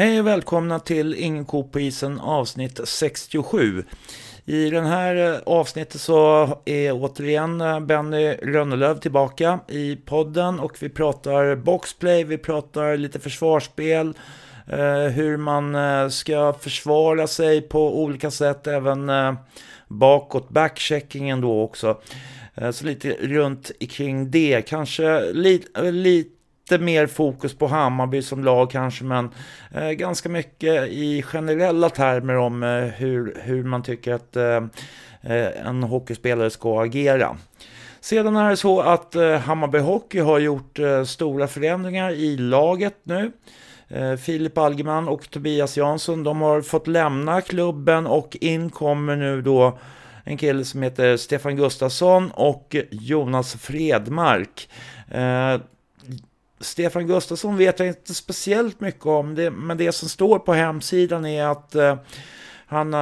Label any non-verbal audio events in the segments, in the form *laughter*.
Hej och välkomna till Ingen ko på isen avsnitt 67. I den här eh, avsnittet så är återigen eh, Benny Rönnelöv tillbaka i podden och vi pratar boxplay, vi pratar lite försvarsspel, eh, hur man ska försvara sig på olika sätt, även bakåt, backcheckingen då också. Eh, så lite runt kring det, kanske lite, eh, lite mer fokus på Hammarby som lag kanske, men eh, ganska mycket i generella termer om hur, hur man tycker att en hockeyspelare ska agera. Sedan är det så att Hammarby Hockey har gjort stora förändringar i laget nu. Filip Algeman och Tobias Jansson, de har fått lämna klubben och in kommer nu då en kille som heter Stefan Gustafsson och Jonas Fredmark. Eh, Stefan Gustafsson vet jag inte speciellt mycket om, det, men det som står på hemsidan är att eh, han eh,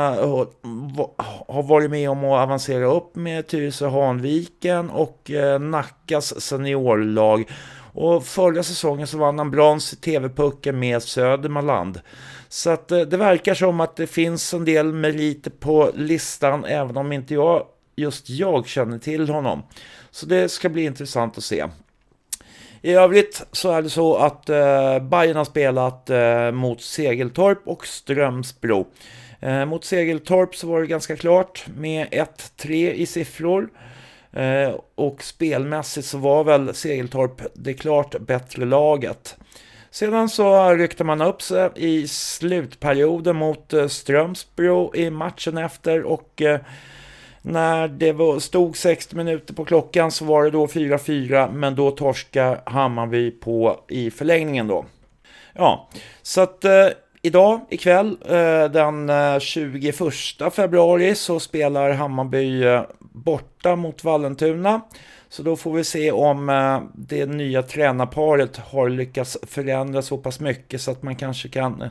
har varit med om att avancera upp med Tyresö Hanviken och eh, Nackas seniorlag. Och förra säsongen så vann han brons i TV-pucken med Södermanland. Så att eh, det verkar som att det finns en del meriter på listan, även om inte jag, just jag känner till honom. Så det ska bli intressant att se. I övrigt så är det så att eh, Bayern har spelat eh, mot Segeltorp och Strömsbro. Eh, mot Segeltorp så var det ganska klart med 1-3 i siffror. Eh, och spelmässigt så var väl Segeltorp det klart bättre laget. Sedan så ryckte man upp sig i slutperioden mot eh, Strömsbro i matchen efter och eh, när det stod 60 minuter på klockan så var det då 4-4 men då torskar Hammarby på i förlängningen då. Ja, så att eh, idag ikväll eh, den eh, 21 februari så spelar Hammarby eh, borta mot Vallentuna. Så då får vi se om eh, det nya tränarparet har lyckats förändra så pass mycket så att man kanske kan eh,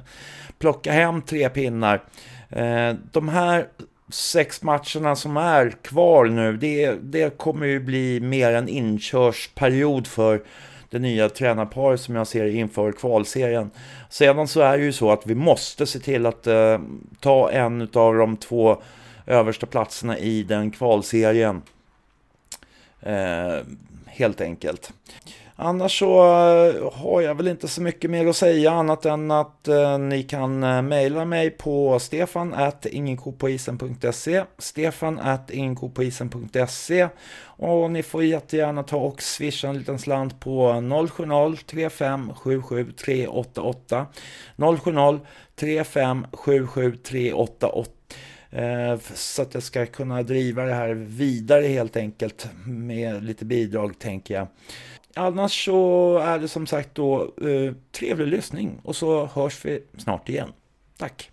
plocka hem tre pinnar. Eh, de här sex matcherna som är kvar nu, det, det kommer ju bli mer en inkörsperiod för det nya tränarparet som jag ser inför kvalserien. Sedan så är det ju så att vi måste se till att eh, ta en av de två översta platserna i den kvalserien. Eh, helt enkelt. Annars så eh, har jag väl inte så mycket mer att säga annat än att eh, ni kan eh, mejla mig på stefan at ingenkopoisen.se stefan at ingenkopoisen.se och ni får jättegärna ta och swisha en liten slant på 070 35 77 388 070 35 77 388 Eh, så att jag ska kunna driva det här vidare helt enkelt med lite bidrag tänker jag. Annars så är det som sagt då eh, trevlig lyssning och så hörs vi snart igen. Tack!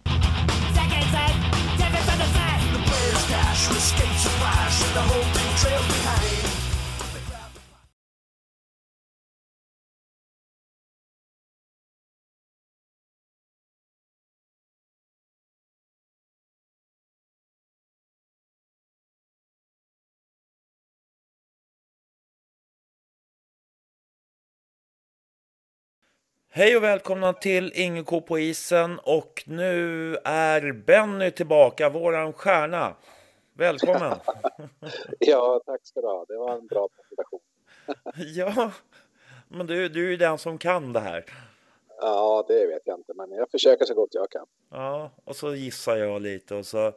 Hej och välkomna till Ingen ko på isen och nu är Benny tillbaka, våran stjärna. Välkommen! *laughs* Ja, tack ska du ha. Det var en bra presentation. *laughs* ja, men du, du är ju den som kan det här. Ja, det vet jag inte, men jag försöker så gott jag kan. Ja, och så gissar jag lite och så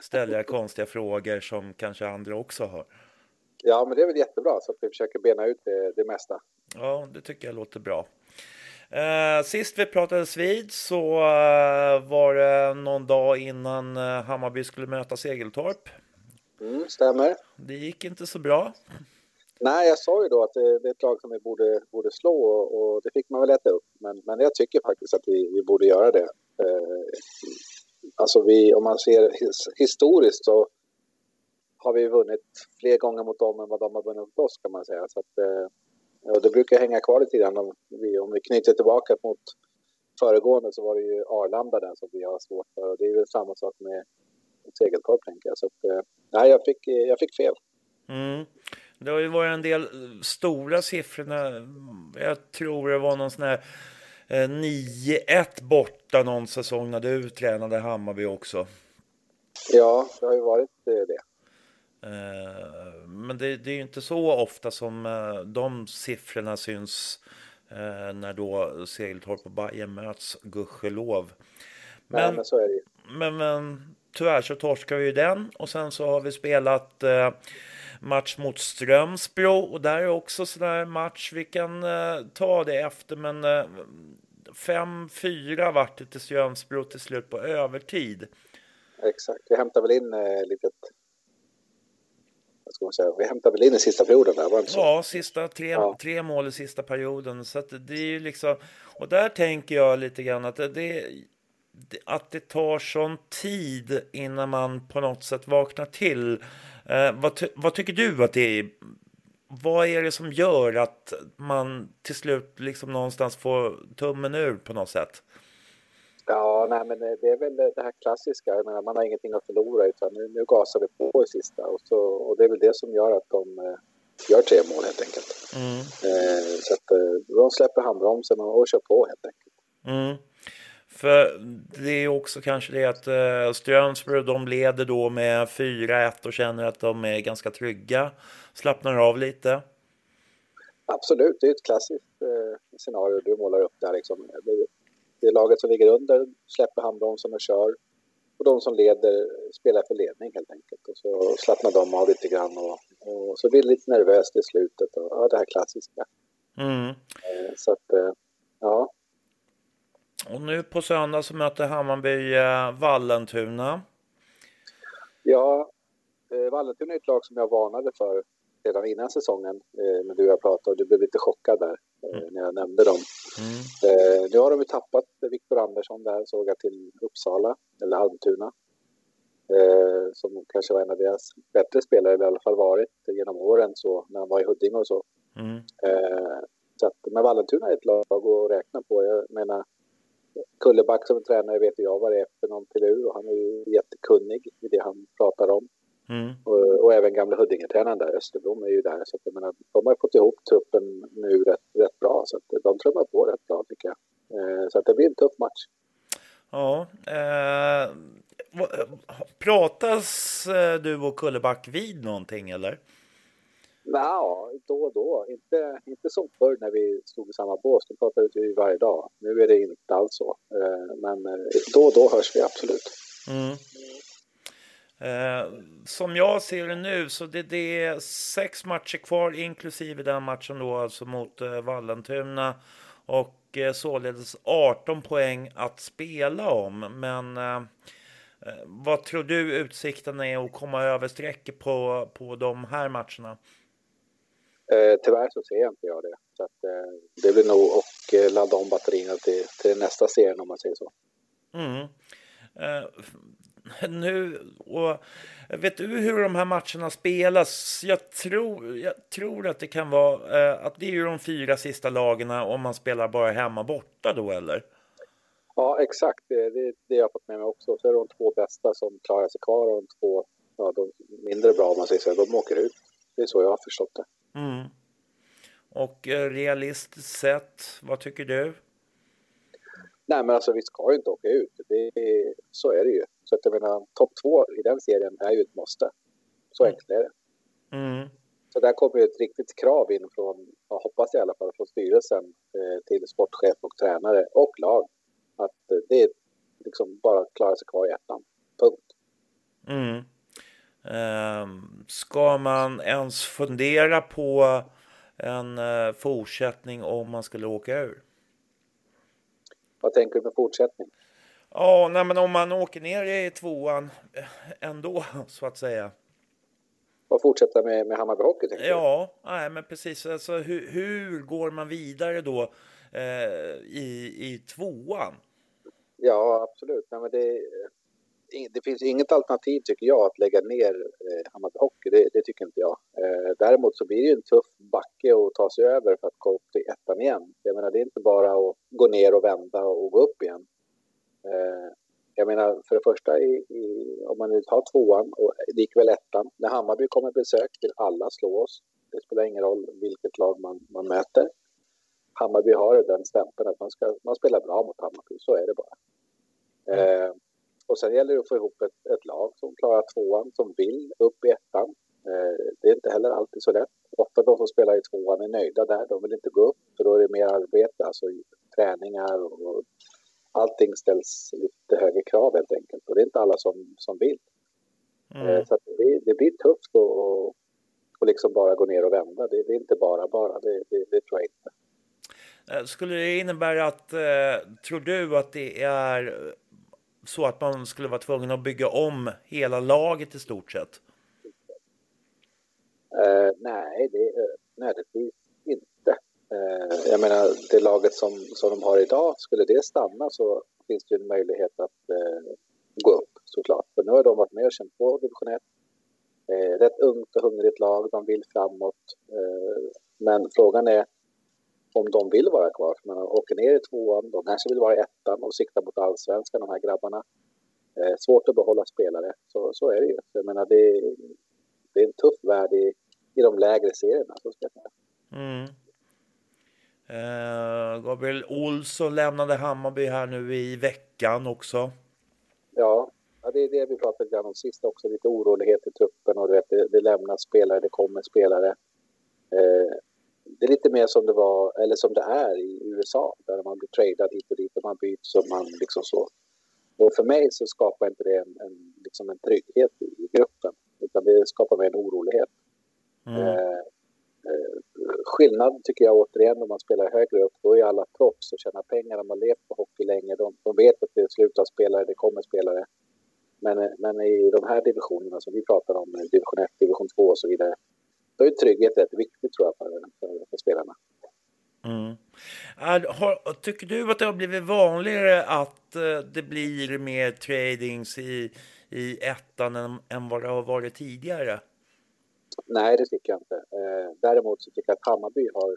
ställer jag konstiga *laughs* frågor som kanske andra också har. Ja, men det är väl jättebra så att vi försöker bena ut det, det mesta. Ja, det tycker jag låter bra. Eh, sist vi pratades vid så eh, var det någon dag innan eh, Hammarby skulle möta Segeltorp. Mm, stämmer. Det gick inte så bra. Nej, jag sa ju då att det, det är ett lag som vi borde, borde slå och, och det fick man väl äta upp. Men, men jag tycker faktiskt att vi, vi borde göra det. Eh, alltså vi, om man ser his, historiskt så har vi vunnit fler gånger mot dem än vad de har vunnit mot oss kan man säga. Så att, eh, och det brukar hänga kvar lite grann om vi, om vi knyter tillbaka mot föregående så var det ju Arlanda där som vi har svårt för och det är väl samma sak med Segeltorp tänker jag. Så att, eh, nej, jag fick, jag fick fel. Mm. Det har ju varit en del stora siffror. Jag tror det var någon sån här 9-1 borta någon säsong när du tränade Hammarby också. Ja, det har ju varit det. Men det, det är ju inte så ofta som de siffrorna syns när då Segeltorp och Bayern möts, gudskelov. Men, Nej, men så är det ju. Men, men tyvärr så torskar vi ju den och sen så har vi spelat eh, match mot Strömsbro och där är också sådär match vi kan eh, ta det efter men eh, 5-4 vart det till Strömsbro till slut på övertid. Exakt, vi hämtar väl in eh, litet ska man säga, vi hämtar väl in i sista perioden där, var så? Ja, sista tre, ja. tre mål i sista perioden. Så det är ju liksom, och där tänker jag lite grann att det, det att det tar sån tid innan man på något sätt vaknar till. Eh, vad, vad, tycker du att det är? Vad är det som gör att man till slut liksom någonstans får tummen ur på något sätt? Ja, nej, men det är väl det här klassiska. Jag menar, man har ingenting att förlora utan nu, nu gasar vi på i sista och, så, och det är väl det som gör att de eh, gör tre mål helt enkelt. Mm. Eh, så att eh, de släpper handbromsen och, och kör på helt enkelt. Mm. För det är också kanske det att eh, Strömsbro, de leder då med 4-1 och känner att de är ganska trygga. Slappnar av lite. Absolut, det är ett klassiskt eh, scenario du målar upp där. Liksom. Det, laget som ligger under släpper handbromsen och kör. Och de som leder spelar för ledning helt enkelt. Och så slappnar de av lite grann och, och så blir det lite nervöst i slutet. Och, ja, det här klassiska. Mm. Eh, så att, eh, ja. Och nu på söndag så möter Hammarby eh, Vallentuna. Ja, eh, Vallentuna är ett lag som jag varnade för redan innan säsongen. Eh, men du och jag pratade och du blev lite chockad där eh, mm. när jag nämnde dem. Mm. Eh, nu har de ju tappat Viktor Andersson där såg jag till Uppsala, eller Almtuna. Som kanske var en av deras bättre spelare, eller i alla fall varit genom åren så när han var i Huddinge och så. Mm. Så att, men Vallentuna är ett lag att räkna på. Jag menar, Kulleback som tränare vet jag vad det är för någon pilur och han är ju jättekunnig i det han pratar om. Mm. Och, och, även gamla Huddinge-tränaren där, Österblom, är ju där. Så att jag menar, de har fått ihop truppen nu rätt, rätt bra. Så att de trummar på rätt bra tycker jag. Eh, så att det blir en tuff match. Ja. Eh, pratas eh, du och Kulleback vid någonting eller? Ja, då och då. Inte, inte som förr när vi stod i samma bås. Då pratade vi varje dag. Nu är det inte alls så. Eh, men då och då hörs vi absolut. Mm. Eh, som jag ser det nu så det, det, är sex matcher kvar inklusive den matchen då alltså mot eh, Vallentuna. Och eh, således 18 poäng att spela om. Men eh, eh, vad tror du utsikten är att komma över strecket på, på de här matcherna? Eh, tyvärr så ser jag inte jag det. Så att, eh, det blir nog att ladda om batterierna till, till nästa serie om man säger så. Mm. *laughs* Nu, och vet du hur de här matcherna spelas? Jag tror, jag tror att det kan vara eh, att det är ju de fyra sista lagen om man spelar bara hemma borta då eller? Ja, exakt. Det, det, det har jag fått med mig också. Så är det de två bästa som klarar sig kvar och de två ja, de mindre bra om man säger så, de åker ut. Det är så jag har förstått det. Mm. Och eh, realistiskt sett, vad tycker du? Nej, men alltså vi ska ju inte åka ut. Det är, så är det ju. Så att jag menar, topp två i den serien är ju ett måste. Så mm. enkelt är det. Mm. Så där kommer ju ett riktigt krav in från, jag hoppas i alla fall, från styrelsen eh, till sportchef och tränare och lag. Att eh, det är liksom bara att klara sig kvar i ettan. Punkt. Mm. Um, ska man ens fundera på en uh, fortsättning om man skulle åka ur? Vad tänker du med fortsättning? Ja, nej, men om man åker ner i tvåan eh, ändå, *laughs* så att säga. Och fortsätta med, med Hammarby Hockey? Ja, nej, men precis. Alltså, hur, hur går man vidare då eh, i, i tvåan? Ja, absolut. Nej, men det, det finns inget alternativ tycker jag att lägga ner eh, Hammarby Hockey. Det, det, tycker inte jag. Eh, däremot så blir det en tuff backe att ta sig över för att gå upp till ettan igen. Jag menar, det är inte bara att gå ner och vända och gå upp igen. Eh, jag menar, för det första, i, i, om man nu tar tvåan och likväl ettan, när Hammarby kommer besök vill alla slå oss. Det spelar ingen roll vilket lag man, man möter. Hammarby har den stämpeln att man, ska, man spelar bra mot Hammarby, så är det bara. Eh, och sen gäller det att få ihop ett, ett lag som klarar tvåan, som vill upp i ettan. Eh, det är inte heller alltid så lätt. Ofta de som spelar i tvåan är nöjda där, de vill inte gå upp, för då är det mer arbete, alltså träningar och allting ställs lite högre krav helt enkelt. Och det är inte alla som, som vill. Mm. Eh, Så det, det blir tufft att och, och liksom bara gå ner och vända. Det, det är inte bara bara, det, det, det tror jag inte. Eh, Skulle det innebära att, eh, tror du att det är så att man skulle vara tvungen att bygga om hela laget i stort sett? Eh, nej, det är nödvändigtvis. Eh, jag menar, det laget som, som de har idag, skulle det stanna så finns det ju en möjlighet att eh, gå upp såklart. För nu har de varit med och känt på division 1. Eh, rätt ungt och hungrigt lag, de vill framåt. Eh, men frågan är om de vill vara kvar. För man åker ner i tvåan, de kanske vill vara i ettan och sikta mot allsvenskan, de här grabbarna. Eh, svårt att behålla spelare, så, så är det ju. Jag menar, det, det är en tuff värld i, i de lägre serierna. Så ska jag säga. Mm. Eh, Gabriel Olsson lämnade Hammarby här nu i veckan också. Ja, ja, det är det vi pratade lite om sist också. Lite orolighet i truppen och du vet, det, det lämnas spelare, det kommer spelare. Eh, det är lite mer som det var, eller som det är i USA, där man blir tradad hit och dit och man byts och man liksom så. Och för mig så skapar inte det en, en, liksom en trygghet i, i gruppen, utan det skapar mer en orolighet. Mm. Eh, Skillnaden, skillnad tycker jag återigen om man spelar högre upp, då är alla proffs och tjänar pengar. De har levt på hockey länge. De, de vet att det slutar spelare, det kommer spelare. Men, eh, men i de här divisionerna som vi pratar om, eh, division 1, division 2 och så vidare, då är trygghet rätt viktigt tror jag för, för, för spelarna. Mm. Är, har, tycker du att det har blivit vanligare att det blir mer tradings i, i ettan än, än vad det har varit tidigare? Nej, det tycker jag inte. Eh, däremot så tycker jag att Hammarby har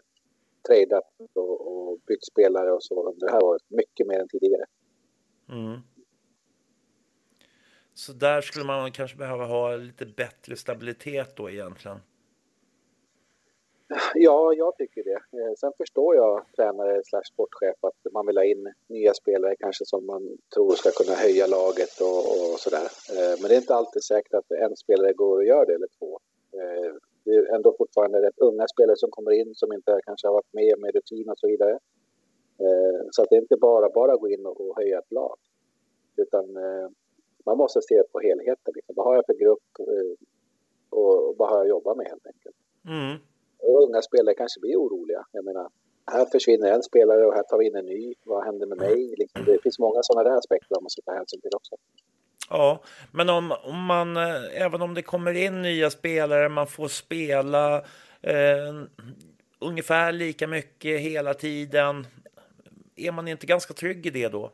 tradat och, och bytt spelare och så under det här året mycket mer än tidigare. Mm. Så där skulle man kanske behöva ha lite bättre stabilitet då egentligen. Ja, jag tycker det. Eh, Sen förstår jag tränare slash sportchef att man vill ha in nya spelare kanske som man tror ska kunna höja laget och, och sådär. Eh, Men det är inte alltid säkert att en spelare går och gör det eller två. Eh, Det är ändå fortfarande rätt unga spelare som kommer in som inte kanske har varit med med rutin och så vidare. Eh, Så att det är inte bara bara gå in och höja ett lag. Utan eh, man måste se på helheten. Liksom. Vad har jag för grupp och vad har jag jobbat med helt enkelt. Mm. Och unga spelare kanske blir oroliga. Jag menar, här försvinner en spelare och här tar vi in en ny. Vad händer med mig? Liksom, det finns många sådana där aspekter man måste ta hänsyn till också. Ja, men om, om man, eh, även om det kommer in nya spelare, man får spela eh, ungefär lika mycket hela tiden. Är man inte ganska trygg i det då?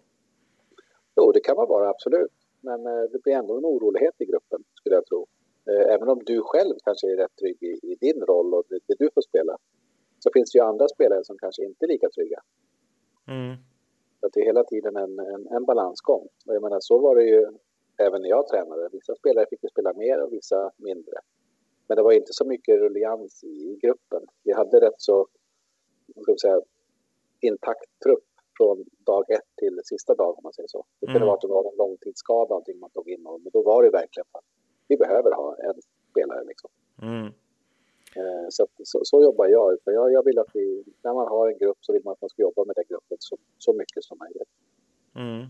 Jo, det kan man vara, absolut. Men eh, det blir ändå en orolighet i gruppen, skulle jag tro. Eh, även om du själv kanske är rätt trygg i, i din roll och det, det du får spela, så finns det ju andra spelare som kanske inte är lika trygga. Mm. Så att det är hela tiden en, en, en balansgång. Och jag menar, så var det ju även när jag tränade. Vissa spelare fick ju spela mer och vissa mindre. Men det var inte så mycket rullians i gruppen. Vi hade rätt så, ska vi säga, intakt trupp från dag ett till sista dag om man säger så. Det kunde Mm. vara att det var en långtidsskada någonting man tog in och, men då var det verkligen att vi behöver ha en spelare liksom. Mm. Eh, Så, så, så jobbar jag. För jag. Jag vill att vi, när man har en grupp så vill man att man ska jobba med den gruppen så, så mycket som möjligt. Mm.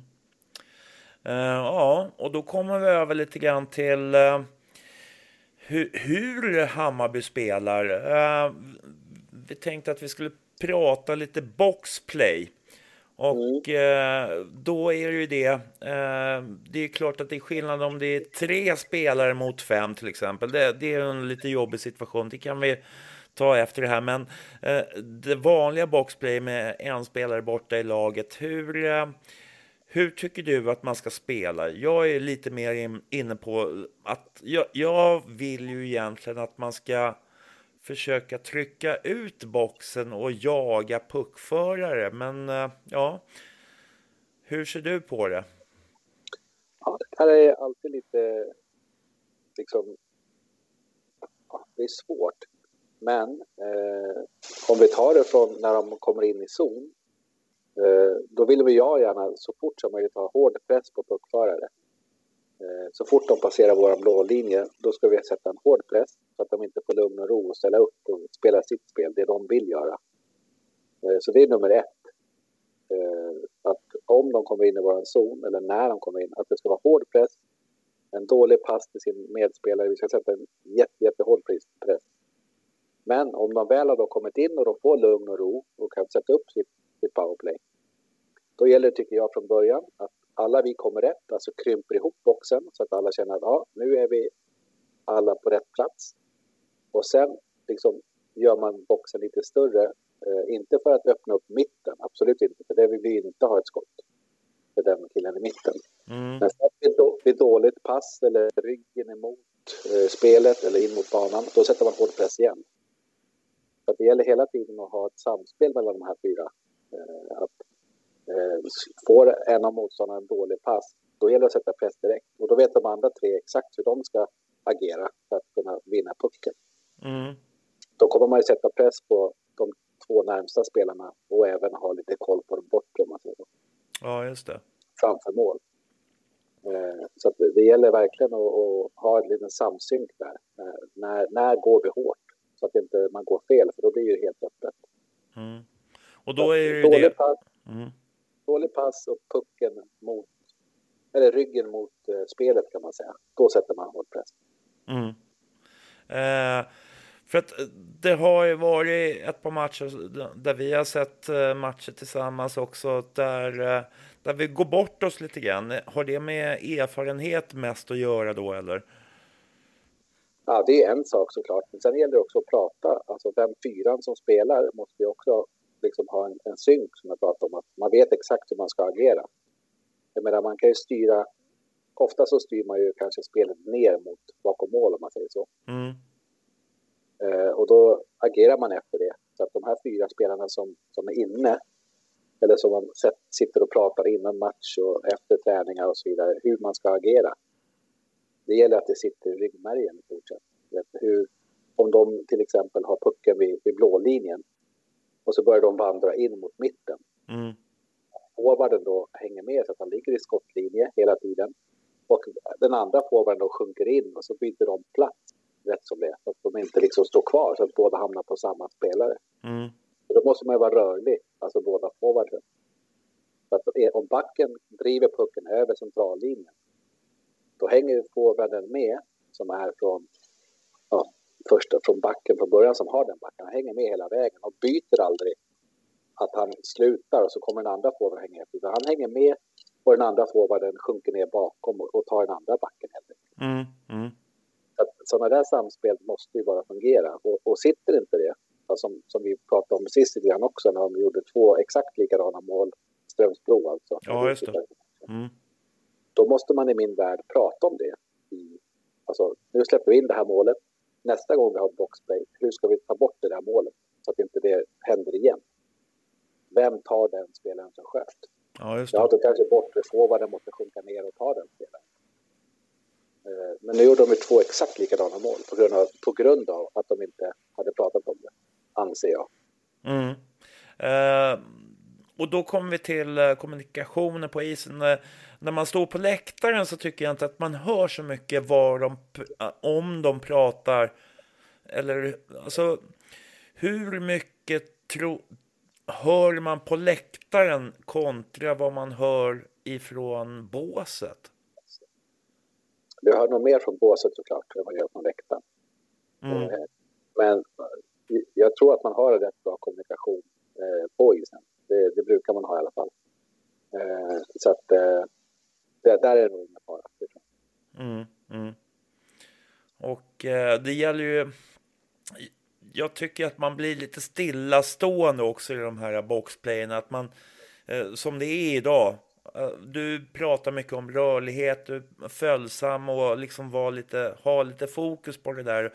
Eh, ja, och då kommer vi över lite grann till eh, hur, hur Hammarby spelar. Eh, vi tänkte att vi skulle prata lite boxplay. Och eh, då är det ju det. Eh, det är klart att det är skillnad om det är tre spelare mot fem till exempel. Det, det är en lite jobbig situation. Det kan vi ta efter det här. Men eh, det vanliga boxplay med en spelare borta i laget. Hur, hur tycker du att man ska spela? Jag är lite mer in, inne på att jag, jag vill ju egentligen att man ska försöka trycka ut boxen och jaga puckförare. Men eh, ja, hur ser du på det? här är alltid lite, liksom, ja, det är svårt. Men eh, om vi tar det från när de kommer in i zon, Eh, då vill vi jag gärna så fort som möjligt ha hård press på puckförare. Eh, så fort de passerar vår blå linje, då ska vi sätta en hård press så att de inte får lugn och ro och ställa upp och spela sitt spel, det de vill göra. Eh, så det är nummer ett. Eh, att om de kommer in i vår zon, eller när de kommer in, att det ska vara hård press, en dålig pass till sin medspelare, vi ska sätta en jätte, jättehård press. Men om de väl har då kommit in och de får lugn och ro och kan sätta upp sitt, sitt powerplay, då gäller det, tycker jag, från början att alla vi kommer rätt, alltså krymper ihop boxen så att alla känner att ja, nu är vi alla på rätt plats. Och sen liksom gör man boxen lite större, eh, inte för att öppna upp mitten, absolut inte, för det vill vi inte ha ett skott för den killen i mitten. Mm. Men vid, då, vid dåligt pass eller ryggen emot eh, spelet eller in mot banan, då sätter man hård press igen. Så det gäller hela tiden att ha ett samspel mellan de här fyra. Eh, att får en av motståndarna en dålig pass, då gäller det att sätta press direkt. Och då vet de andra tre exakt hur de ska agera för att kunna vinna pucken. Mm. Då kommer man ju sätta press på de två närmsta spelarna och även ha lite koll på de bortre, om man säger så, Ja, just det. framför mål. Eh, så det, gäller verkligen att, ha en liten samsynk där. Eh, när, när går vi hårt? Så att inte man går fel, för då blir det helt öppet. Mm. Och då är det ju det. pass, Mm. Dålig pass och pucken mot, eller ryggen mot eh, spelet kan man säga. Då sätter man hård press. Mm. Eh, för att eh, det har ju varit ett par matcher där vi har sett eh, matcher tillsammans också där, där vi går bort oss lite grann. Har det med erfarenhet mest att göra då eller? Ja, det är en sak såklart. Men sen gäller det också att prata. Alltså den fyran som spelar måste ju också liksom ha en, en synk som jag pratade om. Att man vet exakt hur man ska agera. Jag menar, man kan ju styra... Ofta så styr man ju kanske spelet ner mot bakom mål om man säger så. Mm. Eh, och då agerar man efter det. Så att de här fyra spelarna som, som är inne, eller som man sitter och pratar innan match och efter träningar och så vidare, hur man ska agera. Det gäller att det sitter i ryggmärgen i stort sett. Vet, Hur, om de till exempel har pucken vid, vid blålinjen och så börjar de vandra in mot mitten. Mm. Forwarden då hänger med så att han ligger i skottlinje hela tiden. Och den andra forwarden då sjunker in och så byter de plats rätt som det. Så att de inte liksom står kvar så att båda hamnar på samma spelare. Mm. Och Då måste man ju vara rörlig, alltså båda forwarden. Så att om backen driver pucken över centrallinjen, då hänger forwarden med, som är från, ja, första från backen från början, som har den backen. Han hänger med hela vägen och byter aldrig att han slutar och så kommer den andra forwarden hänga efter. Han hänger med och den andra forwarden sjunker ner bakom och, och tar den andra backen helt enkelt. Mm. Mm. Sådana där samspel måste ju bara fungera. Och, och sitter inte det, som, som vi pratade om sist lite grann också, när de gjorde två exakt likadana mål, Strömsbro alltså. Ja, just det. Mm. Då måste man i min värld prata om det. I, alltså, nu släpper vi in det här målet. Nästa gång vi har boxplay, hur ska vi ta bort det där målet? Så att inte det händer igen. Vem tar den spelaren som sköt? Ja, just Ja, det. då kanske bortre måste sjunka ner och ta den spelaren. Eh, Men nu gjorde de ju två exakt likadana mål på grund, av, på grund av att de inte hade pratat om det, anser jag. Mm. Och då kommer vi till eh, kommunikationen på isen. När man står på läktaren så tycker jag inte att man hör så mycket vad de, om de pratar. Eller alltså, hur mycket tro, hör man på läktaren kontra vad man hör ifrån båset? Du hör nog mer från båset såklart än vad jag gör från läktaren. Mm. Eh, Men eh, jag tror att man har en rätt bra kommunikation på isen. Det, det brukar man ha i alla fall. Eh, Så att eh, det, där är det nog ingen fara. Mm, mm. Och eh, det gäller ju... Jag tycker att man blir lite stillastående också i de här boxplayerna. Att man, eh, som det är idag, eh, du pratar mycket om rörlighet, du är följsam och liksom var lite, ha lite fokus på det där.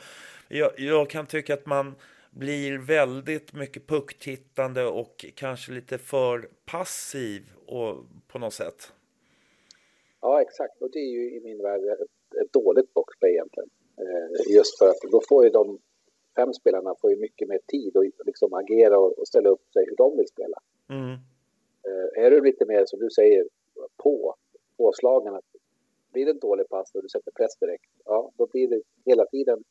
Jag, jag kan tycka att man blir väldigt mycket pucktittande och kanske lite för passiv och, på något sätt. Ja, exakt. Och det är ju i min värld ett, ett dåligt boxplay egentligen. Eh, just för att då får ju de fem spelarna får ju mycket mer tid att liksom agera och, och ställa upp sig hur de vill spela. Mm. Eh, är du lite mer som du säger på, påslagen att blir det en dålig pass och du sätter press direkt, ja då blir det hela tiden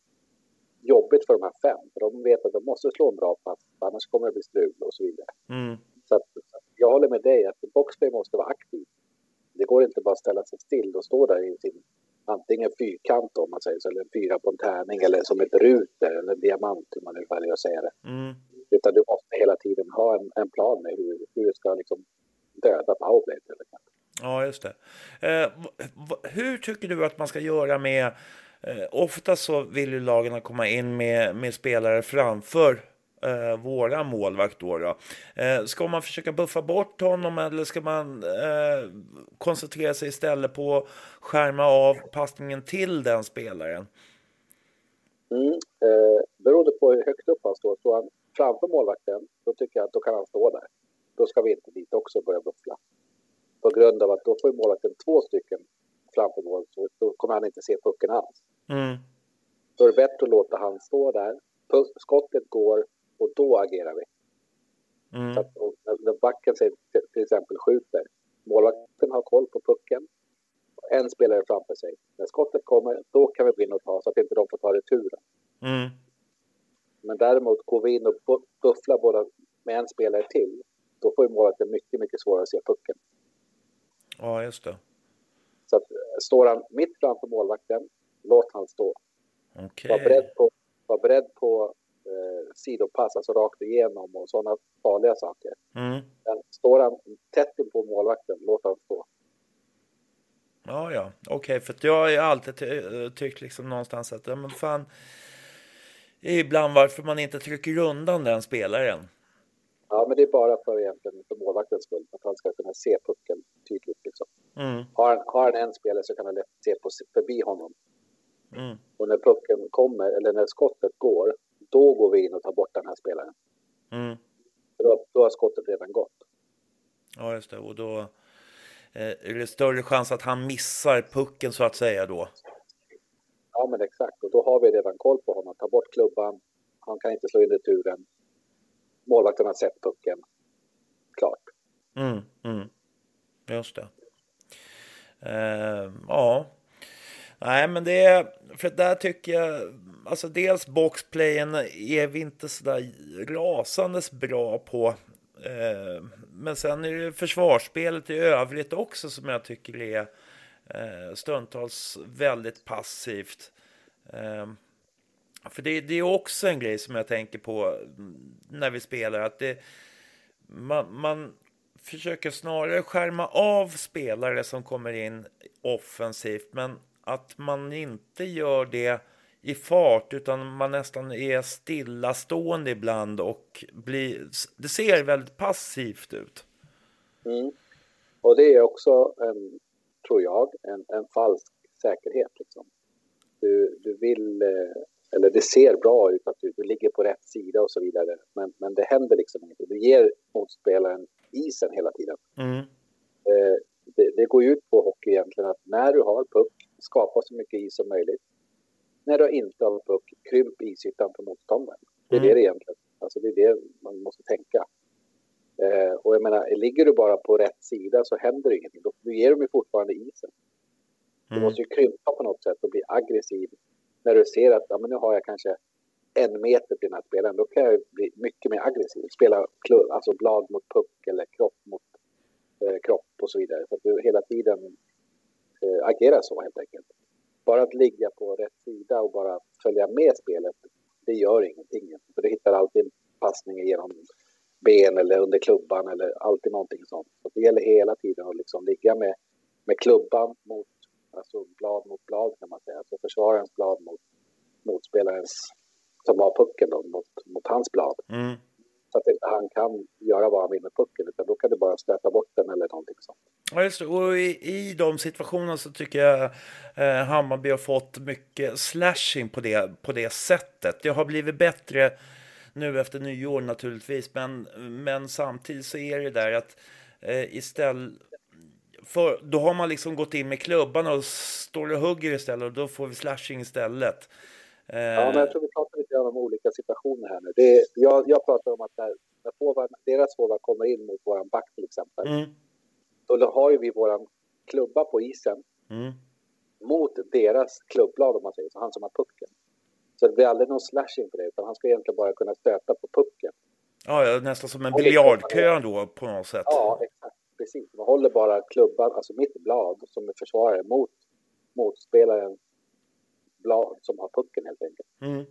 jobbigt för de här fem. För de vet att de måste slå en bra pass, annars kommer det bli strul och så vidare. Mm. Så att, jag håller med dig att boxplay måste vara aktiv. Det går inte bara att ställa sig still och stå där i sin antingen fyrkant om man säger så, eller en fyra på en tärning eller som ett ruter eller en diamant hur man nu väljer att säga det. Mm. Utan du måste hela tiden ha en, en plan med hur, hur du ska liksom döda till exempel. Ja, just det. Eh, hur tycker du att man ska göra med... Eh, ofta så vill ju lagen komma in med, med spelare framför eh, våra målvakt. Då, då. Eh, ska man försöka buffa bort honom eller ska man eh, koncentrera sig istället på att skärma av passningen till den spelaren? Mm. Eh, beroende på hur högt upp han står, står han framför målvakten, då tycker jag att då kan han stå där. Då ska vi inte dit också och börja buffla. På grund av att då får ju målvakten två stycken framför mål, så då kommer han inte se pucken alls. Mm. Då är det bättre att låta han stå där, skottet går och då agerar vi. Så Mm. att, och när backen säger, till, exempel skjuter, målvakten har koll på pucken, en spelare framför sig. När skottet kommer, då kan vi gå in och ta så att inte de får ta returen. Mm. Men däremot går vi in och bu- bufflar båda med en spelare till, då får ju målvakten mycket, mycket svårare att se pucken. Ja, just det. Så att, eh, står han mitt framför målvakten, låt han stå. Okej. Var beredd på, var beredd på eh, sidopass, alltså rakt igenom och sådana farliga saker. Mm. Men står han tätt in på målvakten, låt han stå. Ja, ja, okej, för att jag har alltid ty- tyckt liksom någonstans att, ja men fan, ibland varför man inte trycker undan den spelaren. Ja, men det är bara för egentligen för målvaktens skull, att han ska kunna se pucken tydligt. Liksom. Mm, Har, han, har han en spelare så kan han lätt se på, förbi honom. mm, Och när pucken kommer, eller när skottet går, då går vi in och tar bort den här spelaren. mm. För Då, då har skottet redan gått. Ja, just det. Och då eh, är det större chans att han missar pucken så att säga då. Ja, men exakt. Och då har vi redan koll på honom. Ta bort klubban. Han kan inte slå in returen. Målvakten har sett pucken. Klart. Mm, mm. Just det. Uh, ja. Nej, men det är, för där tycker jag, alltså dels boxplayen är vi inte så där rasandes bra på. Eh, men sen är det försvarsspelet i övrigt också som jag tycker är eh, stundtals väldigt passivt. Eh, för det, det är också en grej som jag tänker på när vi spelar, att det, man, man försöker snarare skärma av spelare som kommer in offensivt, men att man inte gör det i fart, utan man nästan är stillastående ibland och blir, det ser väldigt passivt ut. Mm. Och det är också, en, tror jag, en, en falsk säkerhet. Liksom. Du, du vill, eh, eller det ser bra ut att du, du ligger på rätt sida och så vidare. Men, men det händer liksom ingenting. Du ger motspelaren isen hela tiden. Mm, Eh, det, det går ju ut på hockey egentligen att när du har puck, skapa så mycket is som möjligt. När du inte har puck, krymp isytan för motståndaren. Det är Mm. det egentligen. Alltså det är det man måste tänka. Eh, och jag menar, ligger du bara på rätt sida så händer det ingenting. Då, du ger dem ju fortfarande isen. Du mm, måste ju krympa på något sätt och bli aggressiv. När du ser att ja, men nu har jag kanske en meter till den här spelaren, då kan jag bli mycket mer aggressiv. Spela klubb, alltså blad mot puck eller kropp mot eh, kropp och så vidare. Så att du hela tiden eh, agerar så helt enkelt. Bara att ligga på rätt sida och bara följa med spelet, det gör ingenting. För du hittar alltid en passning genom ben eller under klubban eller alltid någonting sånt. Så det gäller hela tiden att liksom ligga med, med klubban mot, alltså blad mot blad kan man säga. Alltså försvararens blad mot motspelarens, som har pucken då, mot, mot hans blad. mm. Så att inte han kan göra vad han vill med pucken, utan då kan du bara stöta bort den eller någonting sånt. Ja, just det. Och i, i de situationerna så tycker jag eh, Hammarby har fått mycket slashing på det, på det sättet. Det har blivit bättre nu efter nyår naturligtvis, men, men samtidigt så är det där att eh, istället för då har man liksom gått in med klubban och står och hugger istället och då får vi slashing istället. Ja, men jag tror vi pratar lite grann om olika situationer här nu. Det jag, jag pratar om att när, när forward, deras forward kommer in mot våran back till exempel, Mm, då har ju vi våran klubba på isen mm, mot deras klubbblad om man säger så, han som har pucken. Så det blir aldrig någon slashing på det, utan han ska egentligen bara kunna stöta på pucken. ja, ja, nästan som en biljardkö då på något sätt. Ja, exakt. Precis. Man håller bara klubban, alltså mitt blad som försvarare mot motspelaren blad som har pucken helt enkelt. Mm,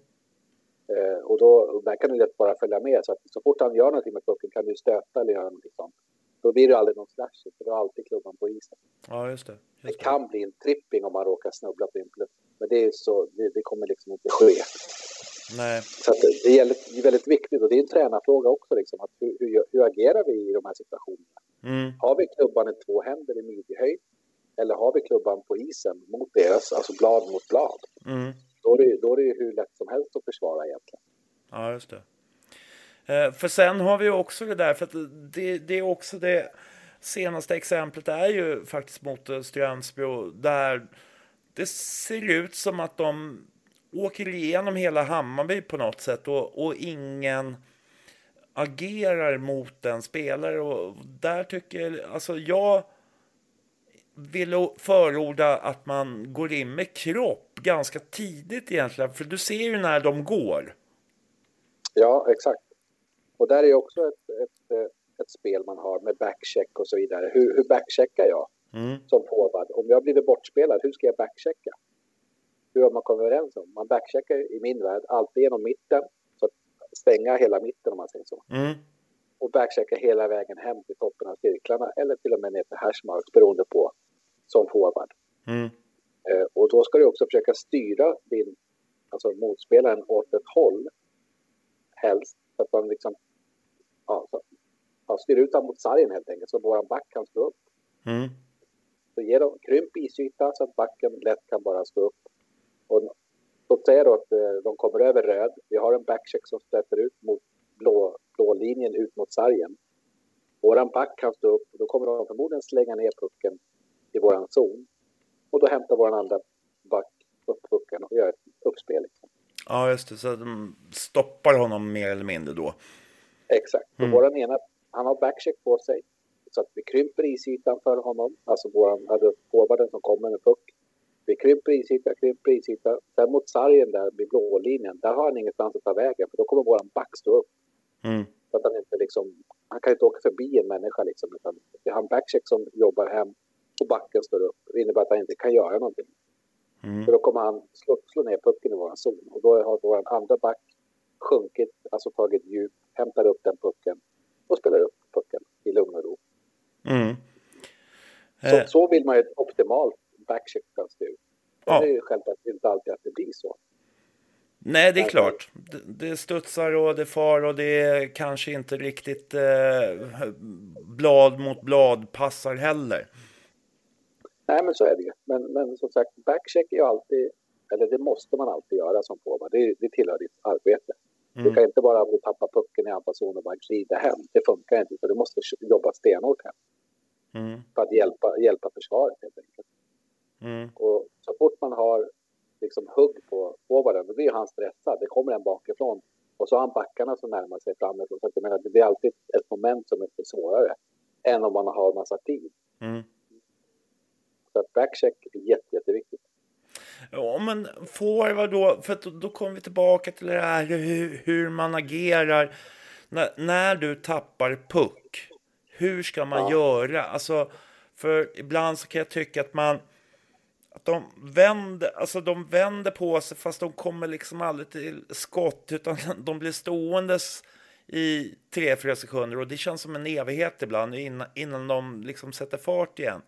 Eh, och då, och där kan du lätt bara följa med. Så att så fort han gör någonting med pucken kan du stöta eller göra någonting sånt. Då blir det aldrig någon slash, för du har alltid klubban på isen. ja, just det. Det Just det. kan bli en tripping om man råkar snubbla på en plupp. Men det, är så, det, det kommer liksom inte ske. Nej, Så det, det, det är väldigt viktigt och det är en tränarfråga också. Liksom, att hur, hur, hur agerar vi i de här situationerna? mm, Har vi klubban i två händer i midjehöjd? Eller har vi klubban på isen mot deras, alltså blad mot blad? mm. Då är det, då är det ju hur lätt som helst att försvara egentligen. Ja, just det. Eh, för sen har vi också det där, för det, det är också det senaste exemplet är ju faktiskt mot eh, Strömsbro där det ser ut som att de åker igenom hela Hammarby på något sätt och, och ingen agerar mot en spelare och där tycker alltså jag vill förorda att man går in med kropp ganska tidigt egentligen, för du ser ju när de går. Ja, exakt. Och där är också ett, ett, ett spel man har med backcheck och så vidare. Hur, hur backcheckar jag Mm. som forward? Om jag blivit bortspelad, hur ska jag backchecka? Hur har man kommit överens om? Man backcheckar i min värld alltid genom mitten, så att stänga hela mitten om man säger så. Mm. Och backchecka hela vägen hem till toppen av cirklarna eller till och med ner till hashmarks beroende på som forward. Mm. Eh, och då ska du också försöka styra din, alltså motspelaren åt ett håll helst. Så att man liksom, ja, så, ja, styr ut honom mot sargen helt enkelt så våran back kan stå upp. Mm. Så ge dem krymp isyta så att backen lätt kan bara stå upp. Och låt säga då att eh, de kommer över röd. Vi har en backcheck som stöter ut mot blå, blå linjen ut mot sargen. Våran back kan stå upp och då kommer de förmodligen slänga ner pucken i våran zon. Och då hämtar våran andra back upp pucken och gör ett uppspel. Liksom. Ja, just det. Så de stoppar honom mer eller mindre då. Exakt. Och Mm. våran ena, han har backcheck på sig. Så att vi krymper isytan för honom. Alltså våran, alltså forwarden som kommer med puck. Vi krymper isyta, krymper isyta. Sen mot sargen där vid blå linjen, där har han ingenstans att ta vägen. För då kommer våran back stå upp. Mm. Så att han inte liksom, han kan inte åka förbi en människa liksom. Utan vi har en backcheck som jobbar hem och backen står upp. Det innebär att han inte kan göra någonting. Mm. För då kommer han slå, slå ner pucken i våran zon. Och då har våran andra back sjunkit, alltså tagit djup, hämtar upp den pucken och spelar upp pucken i lugn och ro. Mm. Så, Eh, så vill man ju ett optimalt backcheck se ut. Ja. Det är ju självklart inte alltid att det blir så. nej, det är klart. Det, studsar och det far och det är kanske inte riktigt eh, blad mot blad passar heller. Nej, men så är det ju. Men, men som sagt, backcheck är ju alltid, eller det måste man alltid göra som forward. Det, det tillhör ditt arbete. Du Mm. kan inte bara om du tappar pucken i anfallszon och bara glida hem. Det funkar inte, så du måste jobba stenhårt hem Mm. för att hjälpa, hjälpa försvaret helt enkelt. Mm. Och så fort man har liksom hugg på forwarden, då blir han stressad. Det kommer en bakifrån. Och så har han backarna som närmar sig framifrån. Så att jag menar, det blir alltid ett moment som är lite svårare än om man har massa tid. Mm. Så att backcheck är jätte, jätteviktigt. Ja, men forward då, för då, då kommer vi tillbaka till det här hur, hur man agerar när, när du tappar puck. Hur ska man Ja. göra? Alltså, för ibland så kan jag tycka att man att de vänder, alltså de vänder på sig fast de kommer liksom aldrig till skott utan *laughs* de blir ståendes i tre fyra sekunder och det känns som en evighet ibland innan, innan de liksom sätter fart igen.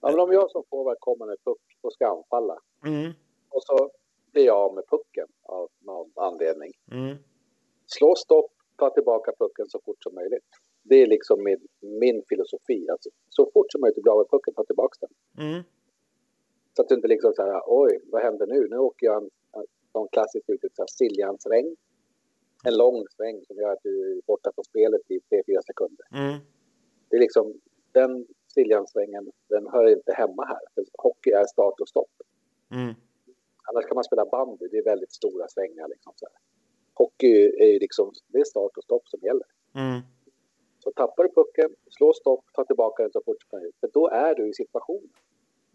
Ja, men om jag som forward kommer med puck och ska anfalla Mm, och så blir jag av med pucken av någon anledning. mm, Slå stopp, ta tillbaka pucken så fort som möjligt. Det är liksom min, min filosofi. Alltså, så fort som möjligt bli av med pucken, ta tillbaka den. mm, Så att du inte liksom så här, oj, vad händer nu? Nu åker jag en, en klassiskt uttryck, så här, Siljansväng. En lång sväng som gör att du är borta från spelet i 3-4 sekunder. mm, Det är liksom, den Siljansvängen, den hör inte hemma här. För hockey är start och stopp. Mm. Annars kan man spela bandy, det är väldigt stora svängar. Liksom, så här. Hockey är ju liksom, det är start och stopp som gäller. Mm. Så tappar du pucken, slå stopp, ta tillbaka den så fort som möjligt. För då är du i situationen.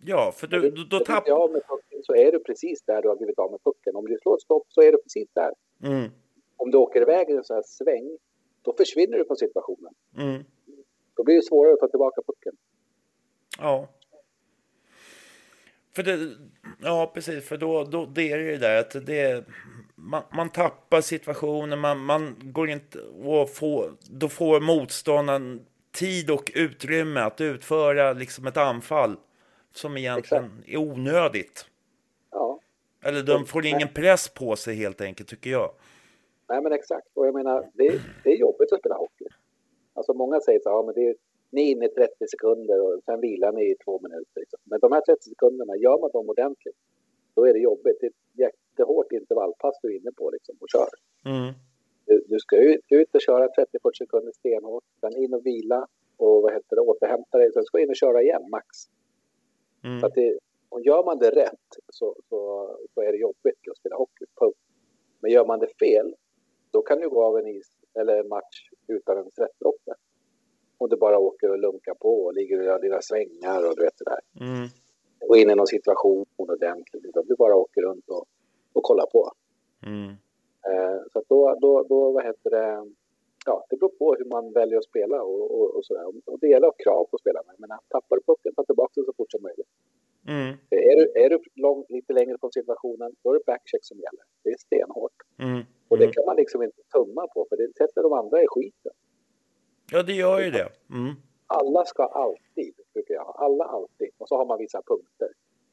Ja, för du, då, då tappar... du av med pucken så är du precis där du har blivit av med pucken. Om du slår ett stopp så är du precis där. Mm. Om du åker iväg i en sån här sväng, då försvinner du från situationen. Mm. Då blir det svårare att ta tillbaka pucken. Ja. För det, ja, precis. För då, då det är det ju där att det, man, man tappar situationen, man, man går inte och får, då får motståndaren tid och utrymme att utföra liksom ett anfall som egentligen är onödigt. Ja, Eller de får ingen press på sig helt enkelt, tycker jag. nej men exakt. Och jag menar, det, det är jobbigt att spela hockey. Alltså många säger så här, ja, men det är, ni är inne i 30 sekunder och sen vilar ni i två minuter. Liksom. Men de här 30 sekunderna, gör man dem ordentligt, då är det jobbigt. Det är ett jättehårt intervallpass du är inne på liksom, och kör. Mm. Du, du ska ut, ut och köra 30-40 sekunder stenhårt, sen in och vila och vad heter det, återhämta dig, sen ska du in och köra igen max. Så Mm. att det, och gör man det rätt så, så, så är det jobbigt att spela hockey. Punkt. Men gör man det fel, då kan du gå av en is eller en match utan en svettdroppe. Och du bara åker och lunkar på och ligger och gör dina svängar och du vet det där. Mm. Och in i någon situation ordentligt. Utan du bara åker runt och, och kollar på. Mm. Eh, så att då, då, då, vad heter det, ja, det beror på hur man väljer att spela och, och, och sådär. Och det gäller krav på spelarna. Men tappar du pucken, ta tillbaka den så fort som möjligt. Mm. Är du, är du lång, lite längre från situationen, då är det backcheck som gäller. Det är stenhårt. Mm. Och det Mm. kan man liksom inte tumma på, för det sätter de andra i skiten. Ja, det gör ju det. Mm. Alla ska alltid, brukar jag ha. Alla alltid. Och så har man vissa punkter.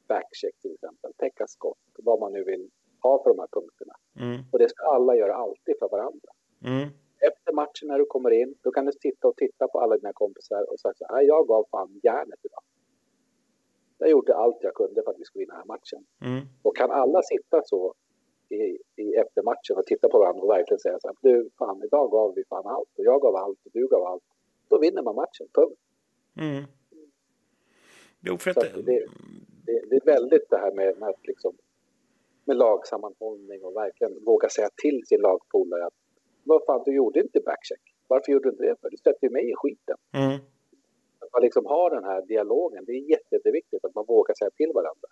Backcheck till exempel, täcka skott, vad man nu vill ha för de här punkterna. Mm. Och det ska alla göra alltid för varandra. Efter matchen när du kommer in, då kan du sitta och titta på alla dina kompisar och säga så här, "Nej, jag gav fan järnet idag. Jag gjorde allt jag kunde för att vi skulle vinna den här matchen. Mm. Och kan alla sitta så i, i efter matchen och titta på varandra och verkligen säga så här, du fan idag gav vi fan allt och jag gav allt och du gav allt. Då vinner man matchen, punkt. Mm. Jo, för att... att det, det, det är väldigt det här med, med, liksom, med lagsammanhållning och verkligen våga säga till sin lagpolare att vad fan, du gjorde inte backcheck. Varför gjorde du inte det? För du sätter ju mig i skiten. Mm. Att man liksom har den här dialogen, det är jätte, jätteviktigt att man vågar säga till varandra.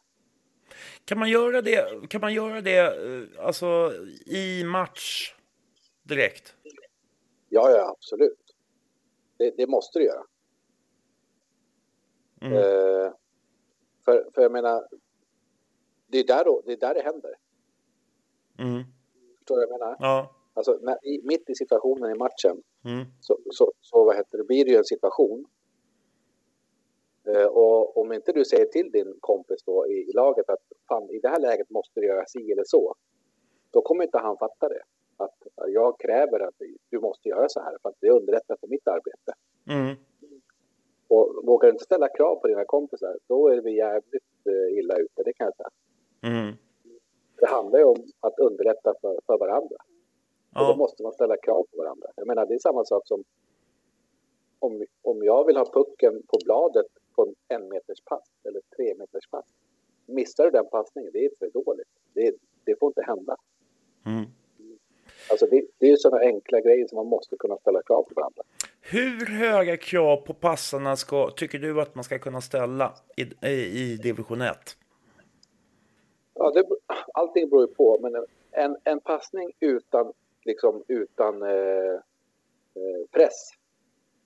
Kan man göra det, kan man göra det eh, alltså, i match direkt? Ja, ja, absolut. Det, det måste du göra. Mm. Eh, för, för jag menar, det är där, då, det, är där det händer. Mm. Förstår du vad jag menar? Ja. Alltså, i, mitt i situationen i matchen Mm. så, så, så vad heter det, blir det ju en situation. Eh, och om inte du säger till din kompis då i, i laget att fan, i det här läget måste du göra si eller så. Då kommer inte han fatta det. Att jag kräver att du måste göra så här för att det underlättar för mitt arbete. Mm. Och vågar du inte ställa krav på dina kompisar, då är vi jävligt eh, illa ute, det kan jag säga. Mm. Det handlar ju om att underlätta för, för varandra. Och då måste man ställa krav på varandra. Jag menar, det är samma sak som om, om jag vill ha pucken på bladet på en en meters pass eller tre meters pass. Missar du den passningen, det är för dåligt. Det, det får inte hända. Mm. Alltså det, det är sådana enkla grejer som man måste kunna ställa krav på varandra. Hur höga krav på passarna ska, tycker du att man ska kunna ställa i, i, i division 1? Ja, det, allting beror ju på, men en, en passning utan, liksom, utan eh, eh, press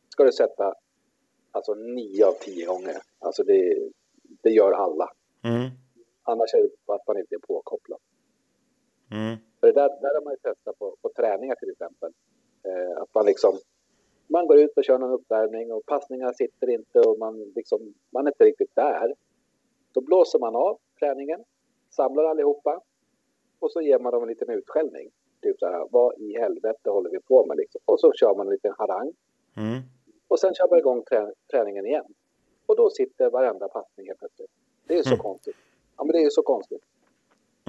ska du sätta alltså nio av tio gånger. Alltså det, det gör alla. Mm. Annars är det att man inte är påkopplad. Mm. För det där, där har man ju testat på, på träningar till exempel. Eh, att man liksom man går ut och kör någon uppvärmning och passningarna sitter inte och man, liksom, man är inte riktigt där. Då blåser man av träningen, samlar allihopa och så ger man dem en liten utskällning. Typ så här, vad i helvete håller vi på med liksom? Och så kör man en liten harang Mm. och sen kör man igång trä, träningen igen. Och då sitter varenda passning helt plötsligt. Det är så Mm. konstigt. Ja, men det är ju så konstigt.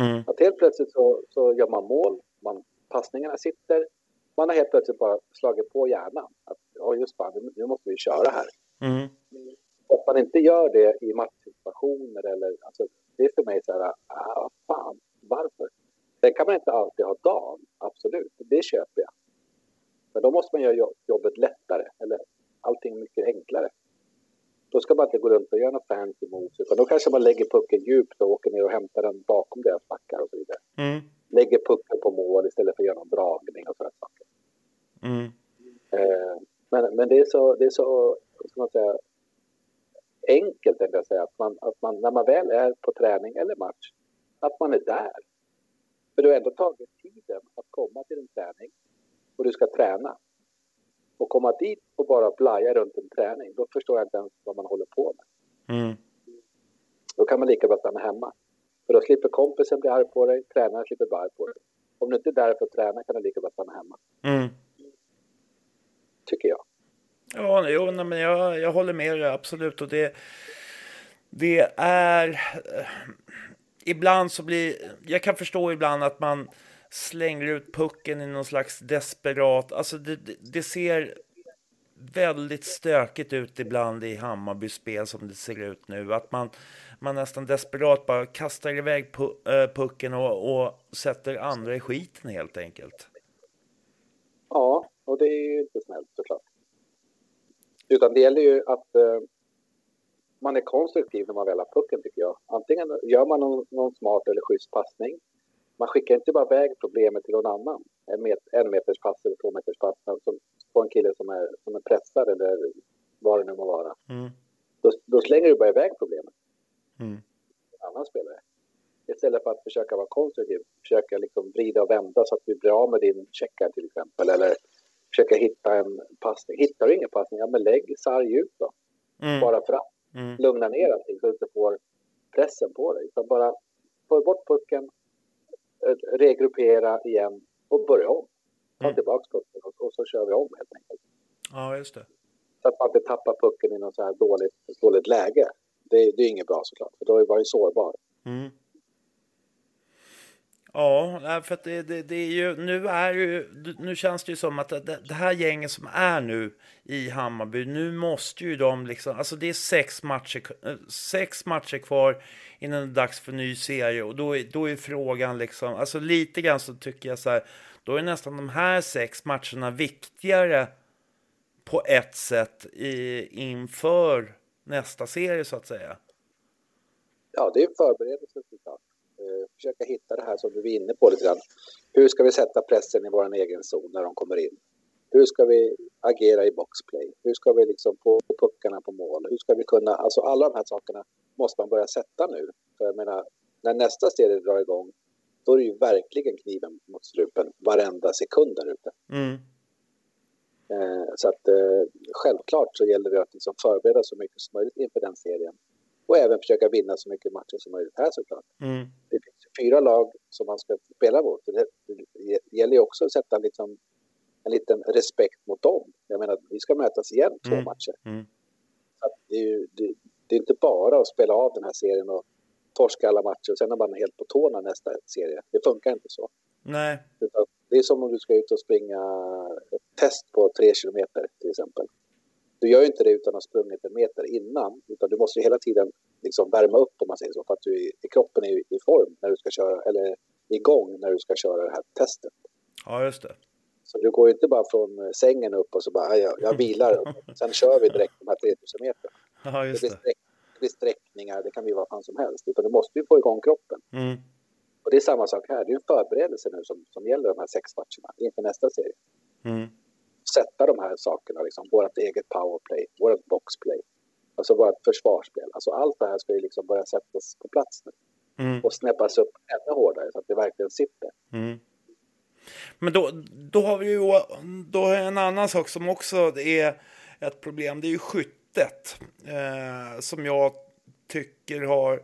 Mm. Att helt plötsligt så, så gör man mål, man, passningarna sitter. Man har helt plötsligt bara slagit på hjärnan. Att ja, just fan, nu, måste vi köra här. Mm. Att man inte gör det i matchsituationer eller, alltså, det är för mig så här, ah, fan, varför? Sen kan man inte alltid ha dagen, absolut, det köper jag. Men då måste man göra jo- jobbet lättare, eller allting mycket enklare. Då ska man inte gå runt och göra något fancy moves, utan då kanske man lägger pucken djupt och åker ner och hämtar den bakom deras backar och så vidare. Mm. Lägger pucken på mål istället för att göra någon dragning och sådana saker. Mm. Eh, men, men det är så, det är så ska man säga, enkelt jag säga, att, man, att man, när man väl är på träning eller match, att man är där. För du har ändå tagit tiden att komma till en träning och du ska träna. Och komma dit och bara blaja runt en träning, då förstår jag inte ens vad man håller på med. Mm. Då kan man lika bra stanna hemma. För då slipper kompisen bli arg på dig, tränaren slipper bli arg på dig. Om du inte är där för att träna kan du lika bra stanna hemma, Mm. tycker jag. Ja, jo, nej, men jag, jag håller med dig absolut. Och det, det är... Ibland så blir... Jag kan förstå ibland att man slänger ut pucken i någon slags desperat... Alltså det, det, ser väldigt stökigt ut ibland i Hammarbys spel som det ser ut nu. Att man, man nästan desperat bara kastar iväg pu- eh, pucken och, och sätter andra i skiten helt enkelt. Ja, och det är ju inte snällt såklart. Utan det gäller ju att eh, man är konstruktiv när man väl har pucken tycker jag. Antingen gör man någon, någon smart eller schysst passning. Man skickar inte bara iväg problemet till någon annan. En, met, en meters pass eller två meters pass alltså, på en kille som är, som är pressad eller vad det nu må vara. Mm. Då, då slänger du bara iväg problemet Mm. en annan spelare. Istället för att försöka vara konstruktiv. Försöka liksom vrida och vända så att du blir av med din checkar till exempel. Eller försöka hitta en passning. Hittar du ingen passning, ja men lägg sarg ut då. Mm. Bara för att Mm. lugna ner allting så att du inte får pressen på dig. Utan bara få bort pucken, eh, regruppera igen och börja om. Ta Mm. tillbaka pucken och, och så kör vi om helt enkelt. Ja, just det. Så att man inte tappar pucken i något så här dåligt, dåligt läge. Det, det är inget bra såklart, för då är man ju sårbar. Mm. Ja, för att det, det, det är ju, nu är ju, nu känns det ju som att det, det här gänget som är nu i Hammarby, nu måste ju de liksom, alltså det är sex matcher, eh, sex matcher kvar innan det är dags för ny serie och då är, då är frågan liksom, alltså lite grann så tycker jag så här, då är nästan de här sex matcherna viktigare på ett sätt i, inför nästa serie så att säga. Ja, det är en förberedelse såklart. Försöka hitta det här som du är inne på lite grann. Hur ska vi sätta pressen i vår egen zon när de kommer in? Hur ska vi agera i boxplay? Hur ska vi liksom få puckarna på mål? Hur ska vi kunna, alltså alla de här sakerna måste man börja sätta nu. För jag menar, när nästa serie drar igång, då är det ju verkligen kniven mot strupen varenda sekund där ute. Mm. Eh, så att eh, självklart så gäller det att liksom förbereda så mycket som möjligt inför den serien. Och även försöka vinna så mycket matcher som möjligt här såklart. Mm. Det fyra lag som man ska spela mot. Det, det gäller ju också att sätta liksom en liten respekt mot dem. Jag menar, vi ska mötas igen två Mm. matcher. Mm. Det, är ju, det, det är inte bara att spela av den här serien och torska alla matcher och sen är man helt på tårna nästa serie. Det funkar inte så. Nej. Utan det är som om du ska ut och springa ett test på tre kilometer till exempel. Du gör ju inte det utan att ha sprungit en meter innan, utan du måste ju hela tiden liksom värma upp om man säger så, för att du, är- kroppen är i form när du ska köra, eller igång när du ska köra det här testet. Ja, just det. Så du går ju inte bara från eh, sängen upp och så bara, "Ah, jag, jag vilar, och *laughs* sen kör vi direkt de här 3000 meter. Ja, Det just blir, det. sträck, det blir sträckningar, det kan bli vad fan som helst, utan du måste ju få igång kroppen. Mm. Och det är samma sak här, det är en förberedelse nu som, som gäller de här sex matcherna inför nästa serie. Mm. sätta de här sakerna, liksom, vårt eget powerplay, vårt boxplay, alltså vårt försvarsspel. Alltså allt det här ska ju liksom börja sättas på plats nu Mm. och snäppas upp ännu hårdare så att det verkligen sitter. Mm. Men då, då har vi ju då jag en annan sak som också är ett problem. Det är ju skyttet eh, som jag tycker har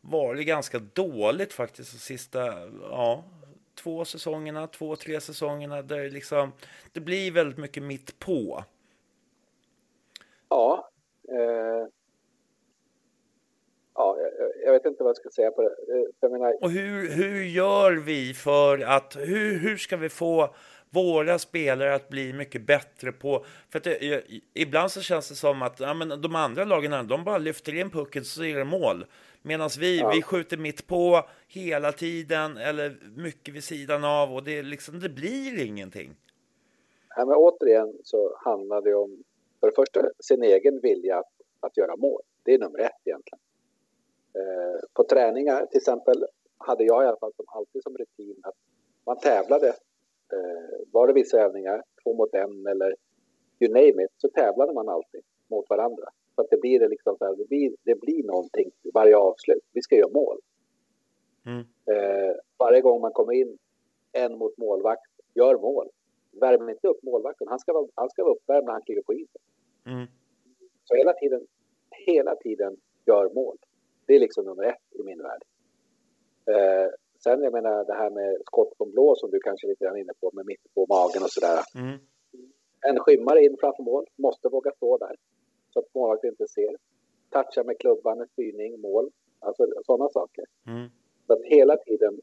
varit ganska dåligt faktiskt de sista ja, två säsongerna, två, tre säsongerna där liksom det blir väldigt mycket mitt på. Ja, eh, ja jag, jag vet inte vad jag ska säga på det. Eh, Jag menar, Och hur, hur gör vi för att, hur, hur ska vi få våra spelare att bli mycket bättre på... För att det, ibland så känns det som att ja, men de andra lagen de bara lyfter in pucken så är det mål. Medan vi, Ja. vi skjuter mitt på hela tiden eller mycket vid sidan av och det, liksom, det blir ingenting. Ja, men återigen så handlar det om, för det första, sin egen vilja att, att göra mål. Det är nummer ett egentligen. Eh, på träningar till exempel hade jag i alla fall som alltid som rutin att man tävlade. Eh, var det vissa övningar, två mot en eller you name it, så tävlade man alltid mot varandra. Så att det blir, det liksom så här, det blir, det blir någonting varje avslut. Vi ska göra mål. Mm. Eh, varje gång man kommer in en mot målvakt, gör mål. Värm inte upp målvakten. Han ska vara, han ska vara uppvärmd när han kliver på isen. Mm. Så hela tiden, hela tiden gör mål. Det är liksom nummer ett i min värld. Eh, sen jag menar det här med skott från blå som du kanske är lite grann inne på med mitt på magen och sådär. Mm. En skymmare in framför mål, måste våga stå där. Så att målvakten inte ser. Toucha med klubban, styrning, mål. Alltså sådana saker. Mm. Så att hela tiden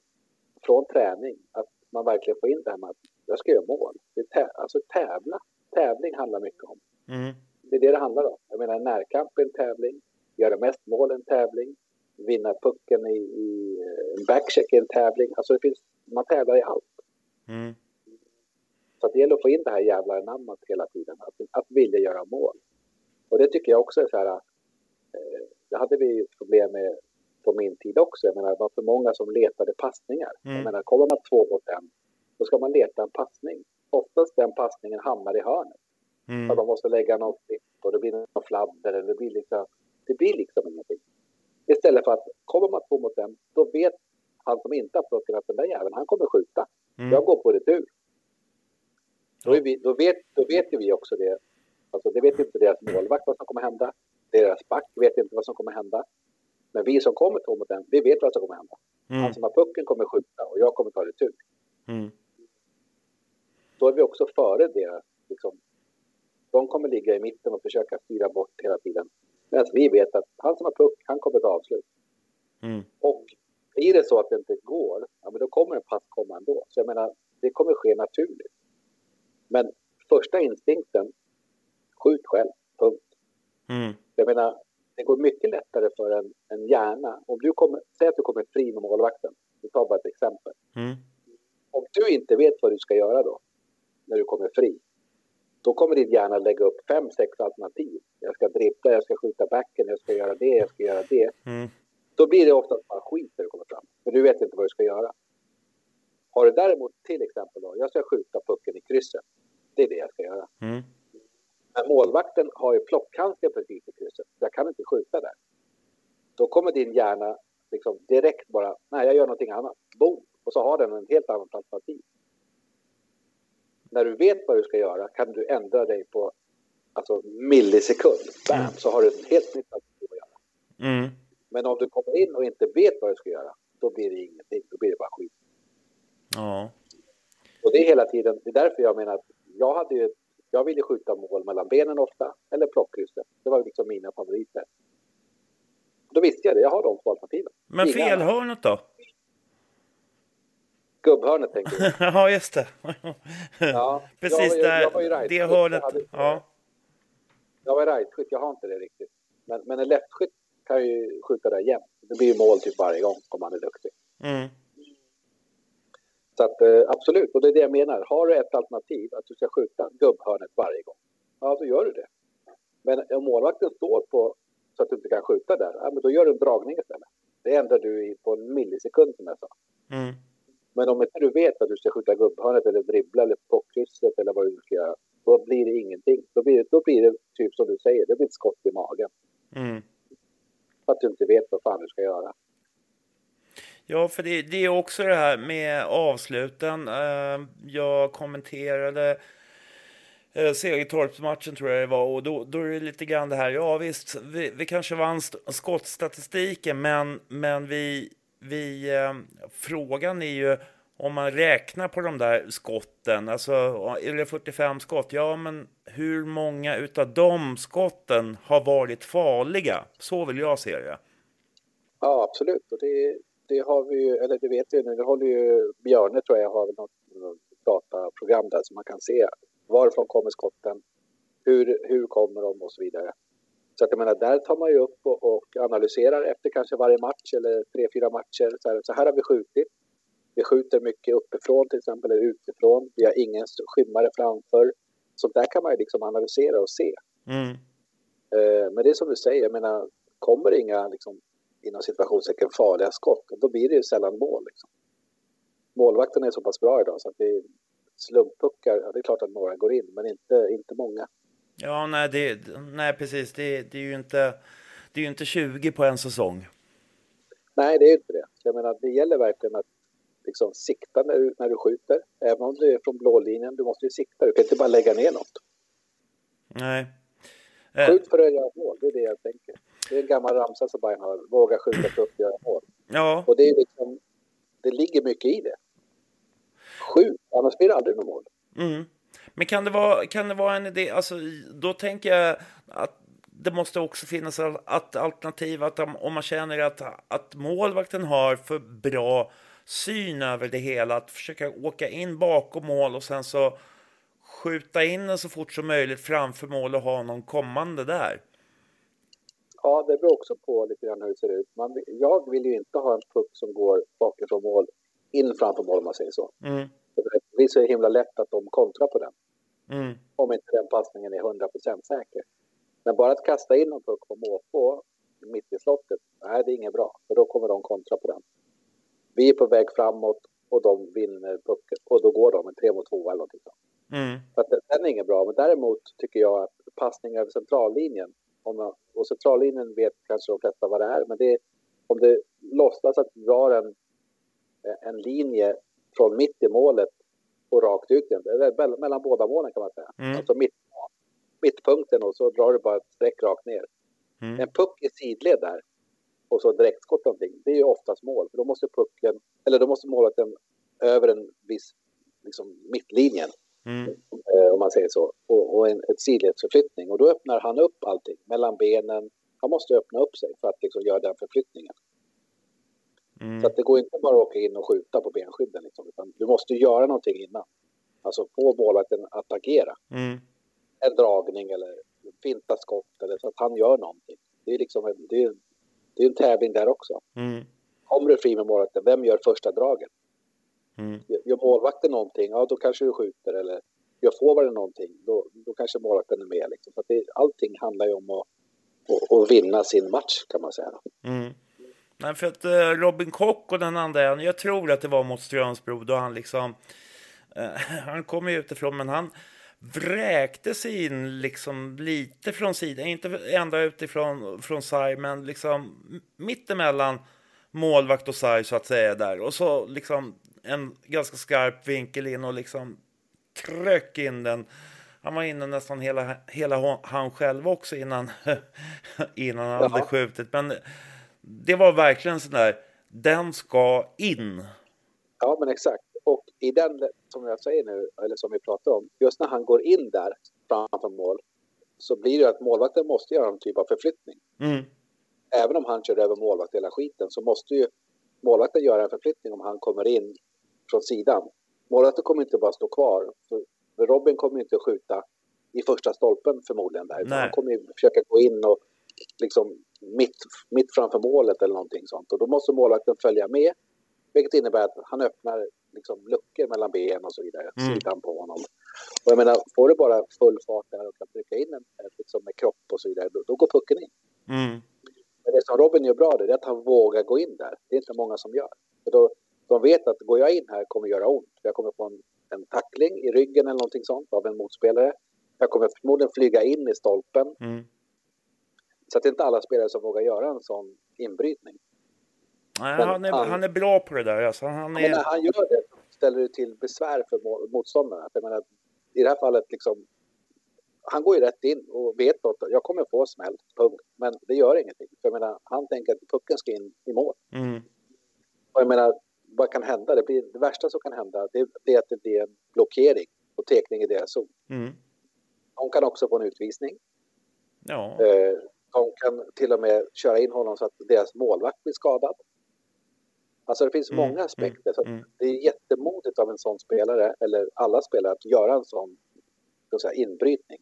från träning, att man verkligen får in det här med att jag ska göra mål. Det är tä- alltså tävla. Tävling handlar mycket om. Mm. Det är det det handlar om. Jag menar en närkamp är en tävling. Göra mest mål är en tävling. Vinna pucken i, i eh, backcheck är en tävling. Alltså det finns, man tävlar i allt. Mm. Så det gäller att få in det här jävla namnet hela tiden. Att, att vilja göra mål. Och det tycker jag också är så här. Eh, det hade vi problem med på min tid också. Jag menar, det var för många som letade passningar. Mm. Jag menar, kommer man två mot en, då ska man leta en passning. Oftast den passningen hamnar i hörnet. Mm. Att de måste lägga något klipp och det blir något fladder eller det blir liksom, det blir liksom ingenting. Istället för att kommer man två mot en, då vet han som inte har pucken att den där jäveln, han kommer skjuta. Mm. Jag går på retur. Då, vi, då, vet, då vet ju vi också det. Alltså det vet inte deras målvakt vad som kommer hända. Deras back vet inte vad som kommer hända. Men vi som kommer två mot en, vi vet vad som kommer hända. Mm. Han som har pucken kommer skjuta och jag kommer ta retur. Mm. Då är vi också före deras, liksom, de kommer ligga i mitten och försöka styra bort hela tiden. Medan vi vet att han som har puck, han kommer ta avslut. Mm. Och blir det så att det inte går, ja, men då kommer en pass komma ändå. Så jag menar, det kommer ske naturligt. Men första instinkten, skjut själv, punkt. Mm. Jag menar, det går mycket lättare för en, en hjärna. Om du kommer, säg att du kommer fri med målvakten. Vi tar bara ett exempel. Mm. Om du inte vet vad du ska göra då, när du kommer fri, då kommer din hjärna lägga upp fem, sex alternativ. Jag ska dribbla, jag ska skjuta backen, jag ska göra det, jag ska göra det. Mm. Då blir det oftast bara skit när du kommer fram. För du vet inte vad du ska göra. Har du däremot till exempel då, jag ska skjuta pucken i krysset. Det är det jag ska göra. Mm. Men målvakten har ju plockhandsken precis i krysset. Så jag kan inte skjuta där. Då kommer din hjärna liksom direkt bara, nej jag gör någonting annat. Boom! Och så har den en helt annat alternativ. När du vet vad du ska göra kan du ändra dig på alltså, millisekund. Bam! Mm. Så har du ett helt nytt alternativ att göra. Mm. Men om du kommer in och inte vet vad du ska göra, då blir det ingenting. Då blir det bara skit. Ja. Och det är hela tiden, det är därför jag menar att jag hade ju, jag ville skjuta mål mellan benen ofta, eller plockkrysset. Det var liksom mina favoriter. Då visste jag det, jag har de två alternativen. Men felhörnet då? Gubbhörnet tänker jag. *laughs* ja, just det. Ja, *laughs* Precis jag, där. jag ju right. det Jag hörnet. hade- Ja. Jag var right-skytt, jag har inte det riktigt. Men, men en leftskytt kan ju skjuta där jämt. Det blir ju mål typ varje gång om man är duktig. Mm. Så att eh, absolut, och det är det jag menar. Har du ett alternativ att du ska skjuta gubbhörnet varje gång, ja då gör du det. Men om målvakten står på så att du inte kan skjuta där, ja, men då gör du en dragning istället. Det ändrar du på en millisekund som jag sa. Mm. Men om inte du vet att du ska skjuta gubbhörnet eller dribbla eller plockkrysset eller vad du ska göra, då blir det ingenting. Då blir, då blir det typ som du säger, det blir ett skott i magen. Mm. För att du inte vet vad fan du ska göra. Ja, för det, det är också det här med avsluten. Eh, jag kommenterade eh, Segertorpsmatchen tror jag det var och då, då är det lite grann det här. Ja visst, vi, vi kanske vann st- skottstatistiken men, men vi, vi eh, frågan är ju om man räknar på de där skotten, alltså är det 45 skott? Ja, men hur många utav de skotten har varit farliga? Så vill jag se det. Ja, absolut. Och det, det har vi ju, eller det vet vi nu, det håller ju Björne tror jag har något, något dataprogram där som man kan se varifrån kommer skotten, hur, hur kommer de och så vidare. Så att jag menar, där tar man ju upp och, och analyserar efter kanske varje match eller tre, fyra matcher. Så här, så här har vi skjutit. Vi skjuter mycket uppifrån till exempel, eller utifrån. Vi har ingen skymmare framför. Så där kan man ju liksom analysera och se. Mm. Eh, men det är som du säger, jag menar, kommer det inga liksom, inom situationstecken farliga skott, då blir det ju sällan mål. Liksom. Målvakten är så pass bra idag så att det är slumppuckar, ja, det är klart att några går in, men inte, inte många. Ja, nej, det, nej precis. Det, det, är ju inte, det är ju inte 20 på en säsong. Nej, det är inte det. Jag menar, det gäller verkligen att liksom sikta när du, när du skjuter. Även om du är från blålinjen, du måste ju sikta. Du kan inte bara lägga ner något. Nej. Eh, Skjut för att göra mål, det är det jag tänker. Det är en gammal ramsa som Bayern har. Våga skjuta för att göra mål. ja, Och det är liksom, det ligger mycket i det. Skjut, annars blir det aldrig något mål. Mm. Men kan det, vara, kan det vara en idé, alltså då tänker jag att det måste också finnas ett alternativ att om man känner att, att målvakten har för bra syn över det hela, att försöka åka in bakom mål och sen så skjuta in den så fort som möjligt framför mål och ha någon kommande där. Ja, det beror också på lite grann hur det ser ut. Man, jag vill ju inte ha en puck som går bakifrån mål in framför mål om man säger så. Mm, Det blir så himla lätt att de kontrar på den. mm, Om inte den passningen är 100% säker. Men bara att kasta in en puck på måfå mitt i slottet, nej det är inget bra. För då kommer de kontra på den. Vi är på väg framåt och de vinner pucken och då går de en 3 mot 2 eller någonting sånt. mm, Så att den är inget bra. Men däremot tycker jag att passning över centrallinjen, om man, och centrallinjen vet kanske de flesta vad det är, men det är, om det låtsas att du drar en, en linje från mitt i målet och rakt ut igen, eller mell- mellan båda målen kan man säga. Mm. Alltså mitt, mittpunkten och så drar du bara ett streck rakt ner. mm, En puck i sidled där och så direktskott någonting, det är ju oftast mål. För då måste pucken, eller då måste målvakten över en viss liksom, mittlinjen mm, eh, om man säger så, och, och en ett sidledsförflyttning. Och då öppnar han upp allting mellan benen. Han måste öppna upp sig för att liksom göra den förflyttningen. Mm, Så att det går inte bara att åka in och skjuta på benskydden. Liksom, utan du måste göra någonting innan. Alltså få målvakten att agera. mm, En dragning eller finta skott eller så att han gör någonting. Det är liksom en, det är, det är en tävling där också. mm, Kommer du fri med målvakten, vem gör första draget? mm, Gör- målvakten någonting, ja då kanske du skjuter. Eller gör forwarden någonting, då, då kanske målvakten är med. Liksom. Så att det, allting handlar ju om att, att, att vinna sin match kan man säga. mm. Nej, för att eh, Robin Kock och den andra, jag tror att det var mot Strömsbro då han liksom, eh, *laughs* han kom ju utifrån men han vräkte sig in liksom lite från sidan, inte ända utifrån från sarg men liksom mittemellan målvakt och sarg så att säga där och så liksom en ganska skarp vinkel in och liksom tryck in den. Han var inne nästan hela, hela han själv också innan, *laughs* innan han hade Jaha. skjutit. Men det var verkligen sån där, den ska in. Ja, men exakt. Och i den, som jag säger nu, eller som vi pratar om, just när han går in där framför mål, så blir det att målvakten måste göra en typ av förflyttning. Mm, Även om han kör över målvakt hela skiten så måste ju målvakten göra en förflyttning om han kommer in från sidan. Målvakten kommer inte bara stå kvar. För Robin kommer inte skjuta i första stolpen förmodligen där. Han kommer ju försöka gå in och liksom mitt, mitt framför målet eller någonting sånt. Och då måste målvakten följa med. Vilket innebär att han öppnar liksom luckor mellan ben och så vidare. Mm. Sidan på honom. Och jag menar, får du bara full fart där och kan trycka in en liksom med kropp och så vidare. Då, då går pucken in. mm, Men det som Robin gör bra det är att han vågar gå in där. Det är inte många som gör. För då, de vet att går jag in här kommer göra ont. Jag kommer få en, en tackling i ryggen eller någonting sånt av en motspelare. Jag kommer förmodligen flyga in i stolpen. mm. Så att det är inte alla spelare som vågar göra en sån inbrytning. Nej, Men han, är, han- han är bra på det där. Alltså, han Men när är, han gör det ställer det till besvär för motståndarna. För jag menar, I det här fallet liksom, han går ju rätt in och vet att jag kommer få smäll, punkt. Men det gör ingenting. För jag menar, han tänker att pucken ska in i mål. mm, Och jag menar, vad kan hända? Det, blir, det värsta som kan hända det, det är att det blir en blockering och tekning i deras zon. mm. De kan också få en utvisning. Ja, Eh, de kan till och med köra in honom så att deras målvakt blir skadad. Alltså det finns Mm, många aspekter. Så att mm. Det är jättemodigt av en sån spelare, eller alla spelare, att göra en sån jag säga, inbrytning.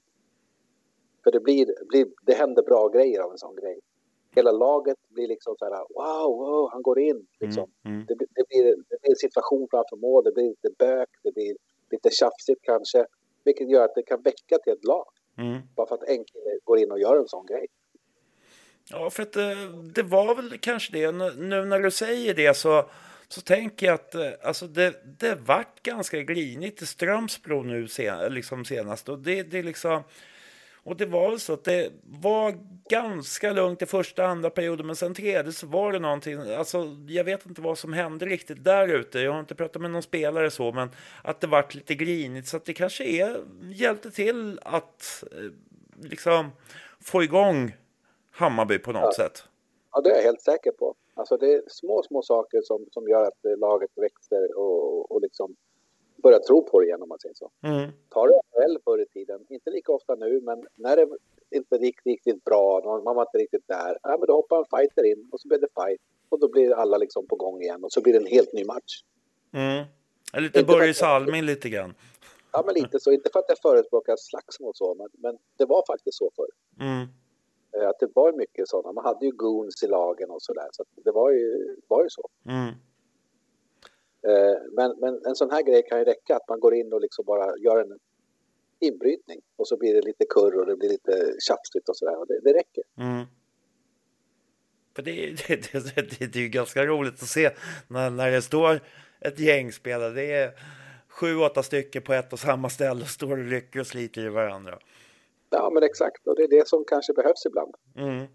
För det, blir, blir, det händer bra grejer av en sån grej. Hela laget blir liksom så här, wow, wow han går in. Liksom. Mm, mm. Det, blir- det, blir, det blir en situation framför mål, det blir lite bök, det blir lite tjafsigt kanske. Vilket gör att det kan väcka till ett lag. Mm. Bara för att en kille går in och gör en sån grej. Ja, för att eh, det, var väl kanske det. Nu när du säger det så, så tänker jag att eh, alltså det, det vart ganska grinigt i Strömsbro nu sen, liksom senast. Och det, det liksom... Och det var väl så att det var ganska lugnt i första andra perioden, men sen tredje så var det någonting, alltså jag vet inte vad som hände riktigt där ute, jag har inte pratat med någon spelare så, men att det vart lite grinigt, så att det kanske är, hjälpte till att eh, liksom få igång Hammarby på något Ja. sätt. Ja, det är jag helt säker på. Alltså det är små, små saker som, som gör att laget växer och, och liksom börjar tro på det igen om man säger så. Mm. Ta det väl förr i tiden, inte lika ofta nu, men när det inte gick riktigt bra, man var inte riktigt där, ja, men då hoppar en fighter in och så blir det fight och då blir alla liksom på gång igen och så blir det en helt ny match. Mm. Lite Börje Salming lite grann. Ja, men lite så. Inte för att jag förespråkar slagsmål så, men, men det var faktiskt så förr. Mm. Eh, Att det var mycket sådana. Man hade ju goons i lagen och sådär. Så det var ju, var ju så. Mm. Eh, Men, men en sån här grej kan ju räcka. Att man går in och liksom bara gör en inbrytning. Och så blir det lite kurr och det blir lite tjafsigt och sådär. Och det, det räcker. Mm. För det, *laughs* det, det, det, det är ju ganska roligt att se när, när det står ett gäng spelare. Det är sju, åtta stycken på ett och samma ställe och står och rycker och sliter i varandra. Ja, men exakt. Och det är det som kanske behövs ibland. Mm.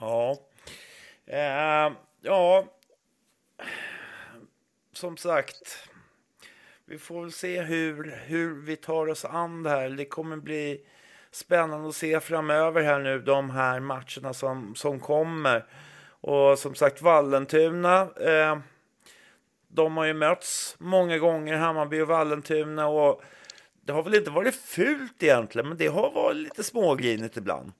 Ja. Eh, ja. Som sagt. Vi får väl se hur, hur vi tar oss an det här. Det kommer bli spännande att se framöver här nu de här matcherna som, som kommer. Och som sagt Vallentuna. Eh, de har ju mötts många gånger, Hammarby och Vallentuna. Och det har väl inte varit fult egentligen, men det har varit lite smågrinigt ibland.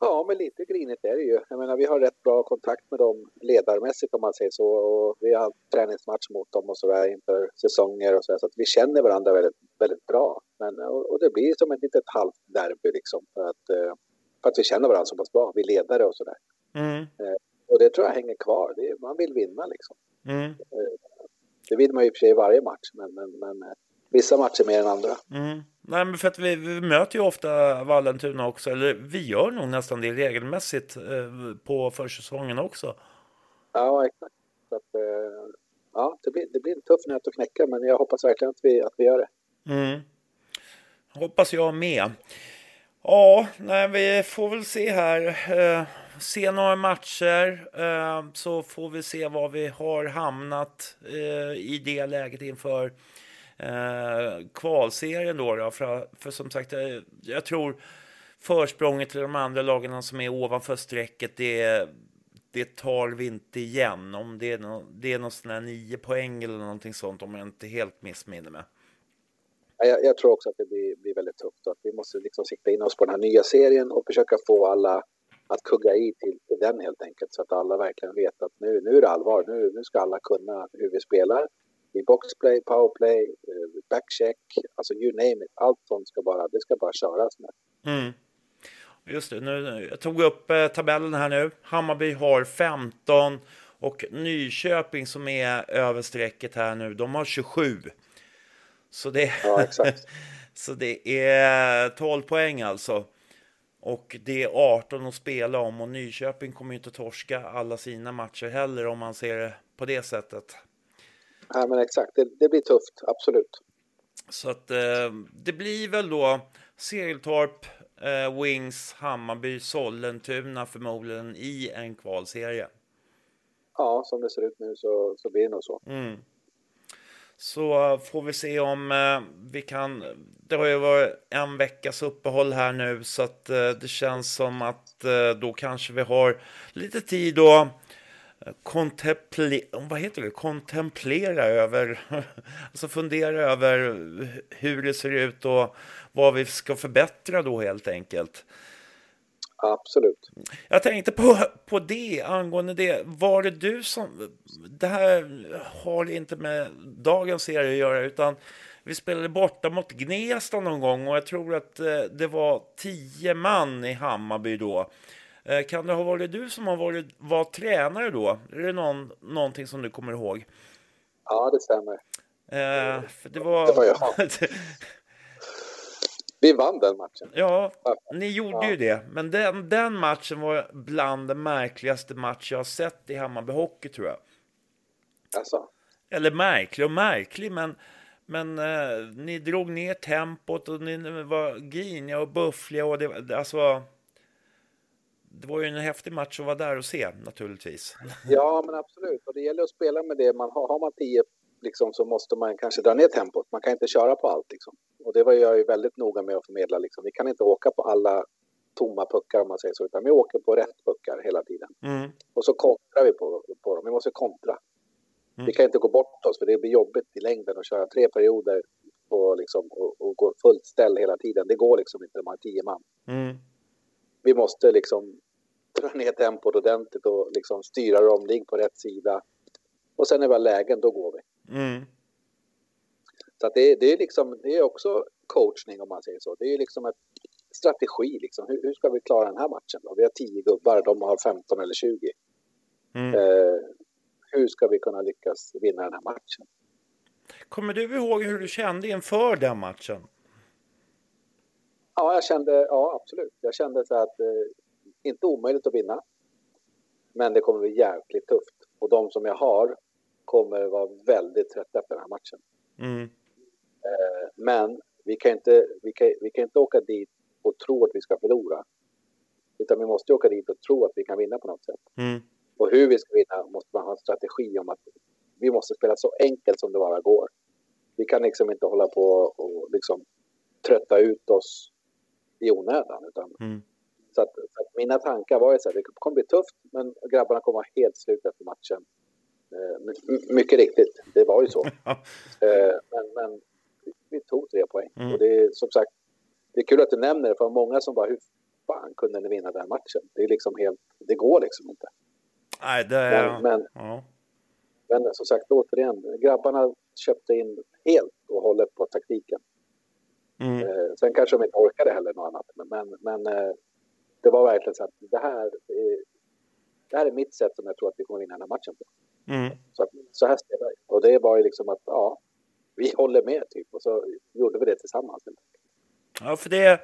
Ja, men lite grinigt är det ju. Jag menar, vi har rätt bra kontakt med dem ledarmässigt om man säger så. Och vi har träningsmatch mot dem och sådär inför säsonger och så, så att vi känner varandra väldigt, väldigt bra. Men, och, och det blir som ett litet halvt derby liksom. För att, eh, för att vi känner varandra så pass bra, vi ledare och sådär. Mm, Och det tror jag hänger kvar. Det man vill vinna liksom. mm, Det vill man ju i och för sig i varje match, men, men, men eh, vissa matcher mer än andra. mm. Nej, men för att vi, vi möter ju ofta Vallentuna också, eller vi gör nog nästan det regelmässigt eh, på försäsongen också. Ja, exakt. Så att, eh, ja, det blir, det blir en tuff nöt att knäcka, men jag hoppas verkligen att vi, att vi gör det. Mm. Hoppas jag med. Ja, nej, vi får väl se här. Eh, se några matcher eh, så får vi se var vi har hamnat eh, i det läget inför eh, kvalserien då. då för, för som sagt, jag, jag tror försprånget till de andra lagen som är ovanför strecket, det, det tar vi inte igen. Om det är, no, det är någon sån här nio poäng eller någonting sånt, om jag inte helt missminner mig. Jag, jag tror också att det blir, blir väldigt tufft att vi måste liksom sikta in oss på den här nya serien och försöka få alla att kugga i till, till den helt enkelt så att alla verkligen vet att nu, nu är det allvar. Nu, nu ska alla kunna hur vi spelar i boxplay, powerplay, eh, backcheck, alltså you name it. Allt sånt ska bara, det ska bara köras med. Mm. Just det, nu, jag tog upp eh, tabellen här nu. Hammarby har 15 och Nyköping som är över strecket här nu, de har 27. Så det, Ja, *laughs* så det är 12 poäng alltså. Och det är 18 att spela om och Nyköping kommer ju inte torska alla sina matcher heller om man ser det på det sättet. Ja, men exakt, det, det blir tufft, absolut. Så att eh, det blir väl då Segeltorp, eh, Wings, Hammarby, Sollentuna förmodligen i en kvalserie. Ja, som det ser ut nu så, så blir det nog så. Mm. Så får vi se om eh, vi kan. Det har ju varit en veckas uppehåll här nu så att eh, det känns som att eh, då kanske vi har lite tid att kontemplera, vad heter det? kontemplera över, *laughs* alltså fundera över hur det ser ut och vad vi ska förbättra då helt enkelt. Absolut. Jag tänkte på, på det, angående det. Var det du som... Det här har inte med dagens serie att göra, utan vi spelade borta mot Gnesta någon gång och jag tror att eh, det var tio man i Hammarby då. Eh, Kan det ha varit du som har varit, var tränare då? Är det någon, någonting som du kommer ihåg? Ja, det stämmer. Eh, det var... Det var jag. *laughs* Vi vann den matchen. ja, ni gjorde Ja. ju det. Men den, den matchen var bland de märkligaste matcher jag har sett i Hammarby Hockey tror jag. Alltså, Eller märklig och märklig, men, men eh, ni drog ner tempot och ni var griniga och buffliga. Och det, alltså, det var ju en häftig match att vara där och se naturligtvis. ja, men absolut. Och det gäller att spela med det man har. Har man tio liksom, så måste man kanske dra ner tempot. Man kan inte köra på allt. Liksom. Och det var jag ju väldigt noga med att förmedla. Liksom. Vi kan inte åka på alla tomma puckar om man säger så, utan vi åker på rätt puckar hela tiden. Mm, Och så kontrar vi på, på dem. Vi måste kontra. Mm. Vi kan inte gå bort oss för det blir jobbigt i längden att köra tre perioder på, liksom, och, och gå fullt ställ hela tiden. Det går liksom inte, de har tio man. mm, Vi måste liksom dra ner tempot ordentligt och liksom styra dem, ligg på rätt sida. Och sen vi har lägen, då går vi. mm, Så att det, det är liksom, det är också coachning om man säger så. Det är liksom ett strategi liksom. Hur, hur ska vi klara den här matchen då? Vi har tio gubbar, de har 15 eller 20. mm. Eh, hur ska vi kunna lyckas vinna den här matchen? Kommer du ihåg hur du kände inför den matchen? Ja, jag kände, ja absolut. Jag kände så att eh, inte omöjligt att vinna. Men det kommer bli jäkligt tufft. Och de som jag har kommer vara väldigt trötta efter den här matchen. Mm, Eh, men vi kan, inte, vi, kan, vi kan inte åka dit och tro att vi ska förlora. Utan vi måste åka dit och tro att vi kan vinna på något sätt. mm, Och hur vi ska vinna måste man ha en strategi om att vi måste spela så enkelt som det bara går. Vi kan liksom inte hålla på och liksom trötta ut oss i onödan. Utan, mm. Så, att, så att mina tankar var ju så här, det kommer bli tufft men grabbarna kommer vara helt slut efter matchen. Eh, my- my- mycket riktigt, det var ju så. *laughs* Eh, men, men vi tog tre poäng. Mm. Och det är som sagt, det är kul att du nämner det för många som bara, hur fan kunde ni vinna den matchen? Det är liksom helt, det går liksom inte. Nej, det Men, är... men, Ja. men som sagt, återigen, grabbarna köpte in helt och hållet på taktiken. Mm, Eh, sen kanske de inte orkade heller något annat. Men, men, men eh, det var verkligen så att det här, är, det här är mitt sätt som jag tror att vi kommer vinna den här matchen på. mm. Så, att, så här spelar vi. Och det var ju liksom att, ja, vi håller med typ. Och så gjorde vi det tillsammans. Ja, för det,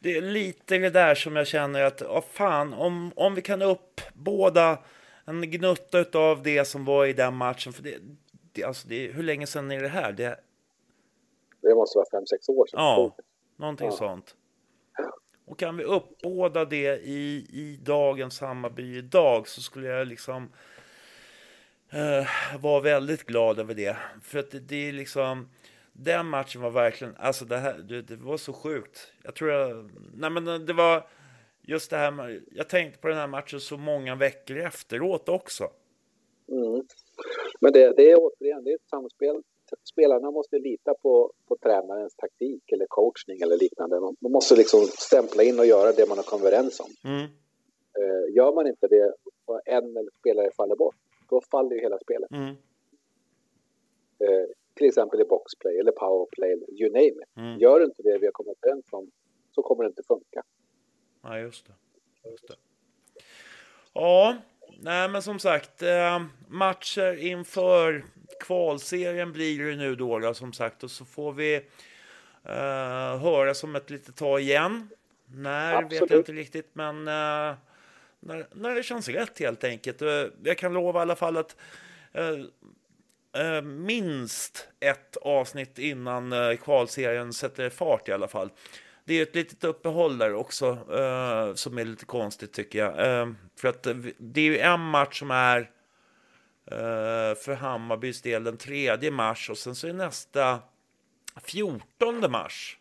det är lite det där som jag känner att, ja fan, om, om vi kan upp båda en gnutta av det som var i den matchen, för det, det, alltså det, hur länge sedan är det här? Det, Det måste vara fem, sex år sedan. Ja, någonting Ja. sånt. Och kan vi uppbåda det i, i dagens Hammarby idag så skulle jag liksom eh, vara väldigt glad över det. För att det, det är liksom, den matchen var verkligen, alltså det här, det, det var så sjukt. Jag tror jag, nej men det var just det här, med, jag tänkte på den här matchen så många veckor efteråt också. Mm. Men det, det är återigen, det är ett samspel. Spelarna måste lita på, på tränarens taktik eller coachning eller liknande. Man man måste liksom stämpla in och göra det man har kommit överens om. Mm, Eh, gör man inte det och en spelare faller bort, då faller ju hela spelet. mm, Eh, till exempel i boxplay eller powerplay, you name it. mm. Gör du inte det vi har kommit överens om så kommer det inte funka. Ja, just det. Just det. Ja, nej men som sagt, eh, matcher inför kvalserien blir det nu då, då som sagt. Och så får vi eh, höra som ett litet tag igen. När vet Absolut. jag inte riktigt, men eh, när, när det känns rätt helt enkelt. Eh, jag kan lova i alla fall att eh, eh, minst ett avsnitt innan eh, kvalserien sätter fart i alla fall. Det är ett litet uppehåll där också eh, som är lite konstigt tycker jag. För att det är ju en match som är för Hammarbys del den 3 mars och sen så är nästa 14 mars.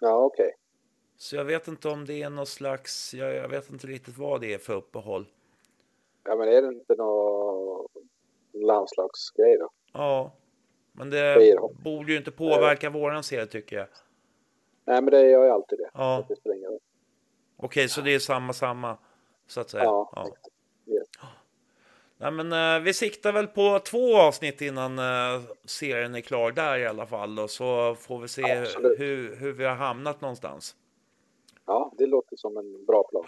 Ja, okej. Så jag vet inte om det är någon slags, jag, jag vet inte riktigt vad det är för uppehåll. Ja, men är det inte någon landslagsgrej då? Ja, men det borde ju inte påverka våran serie tycker jag. Nej, men det gör ju alltid det. Ja. Okej, så det är samma, samma, så att säga. Ja, Ja. exakt. Nej, men, eh, vi siktar väl på två avsnitt innan eh, serien är klar där i alla fall. Och så får vi se hur, hur vi har hamnat någonstans. ja, det låter som en bra plan.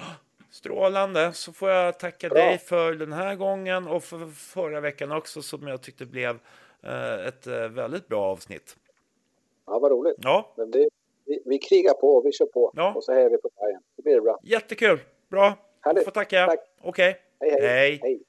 Strålande, så får jag tacka Bra. dig för den här gången och för förra veckan också som jag tyckte blev eh, ett väldigt bra avsnitt. Ja, vad roligt. Ja, Men det, vi, vi krigar på vi kör på. Ja. Och så hejar vi på Bayern. Det blir bra. jättekul. Bra. Härligt. Får tacka. Tack. Okej. Hej, hej. Hej. hej.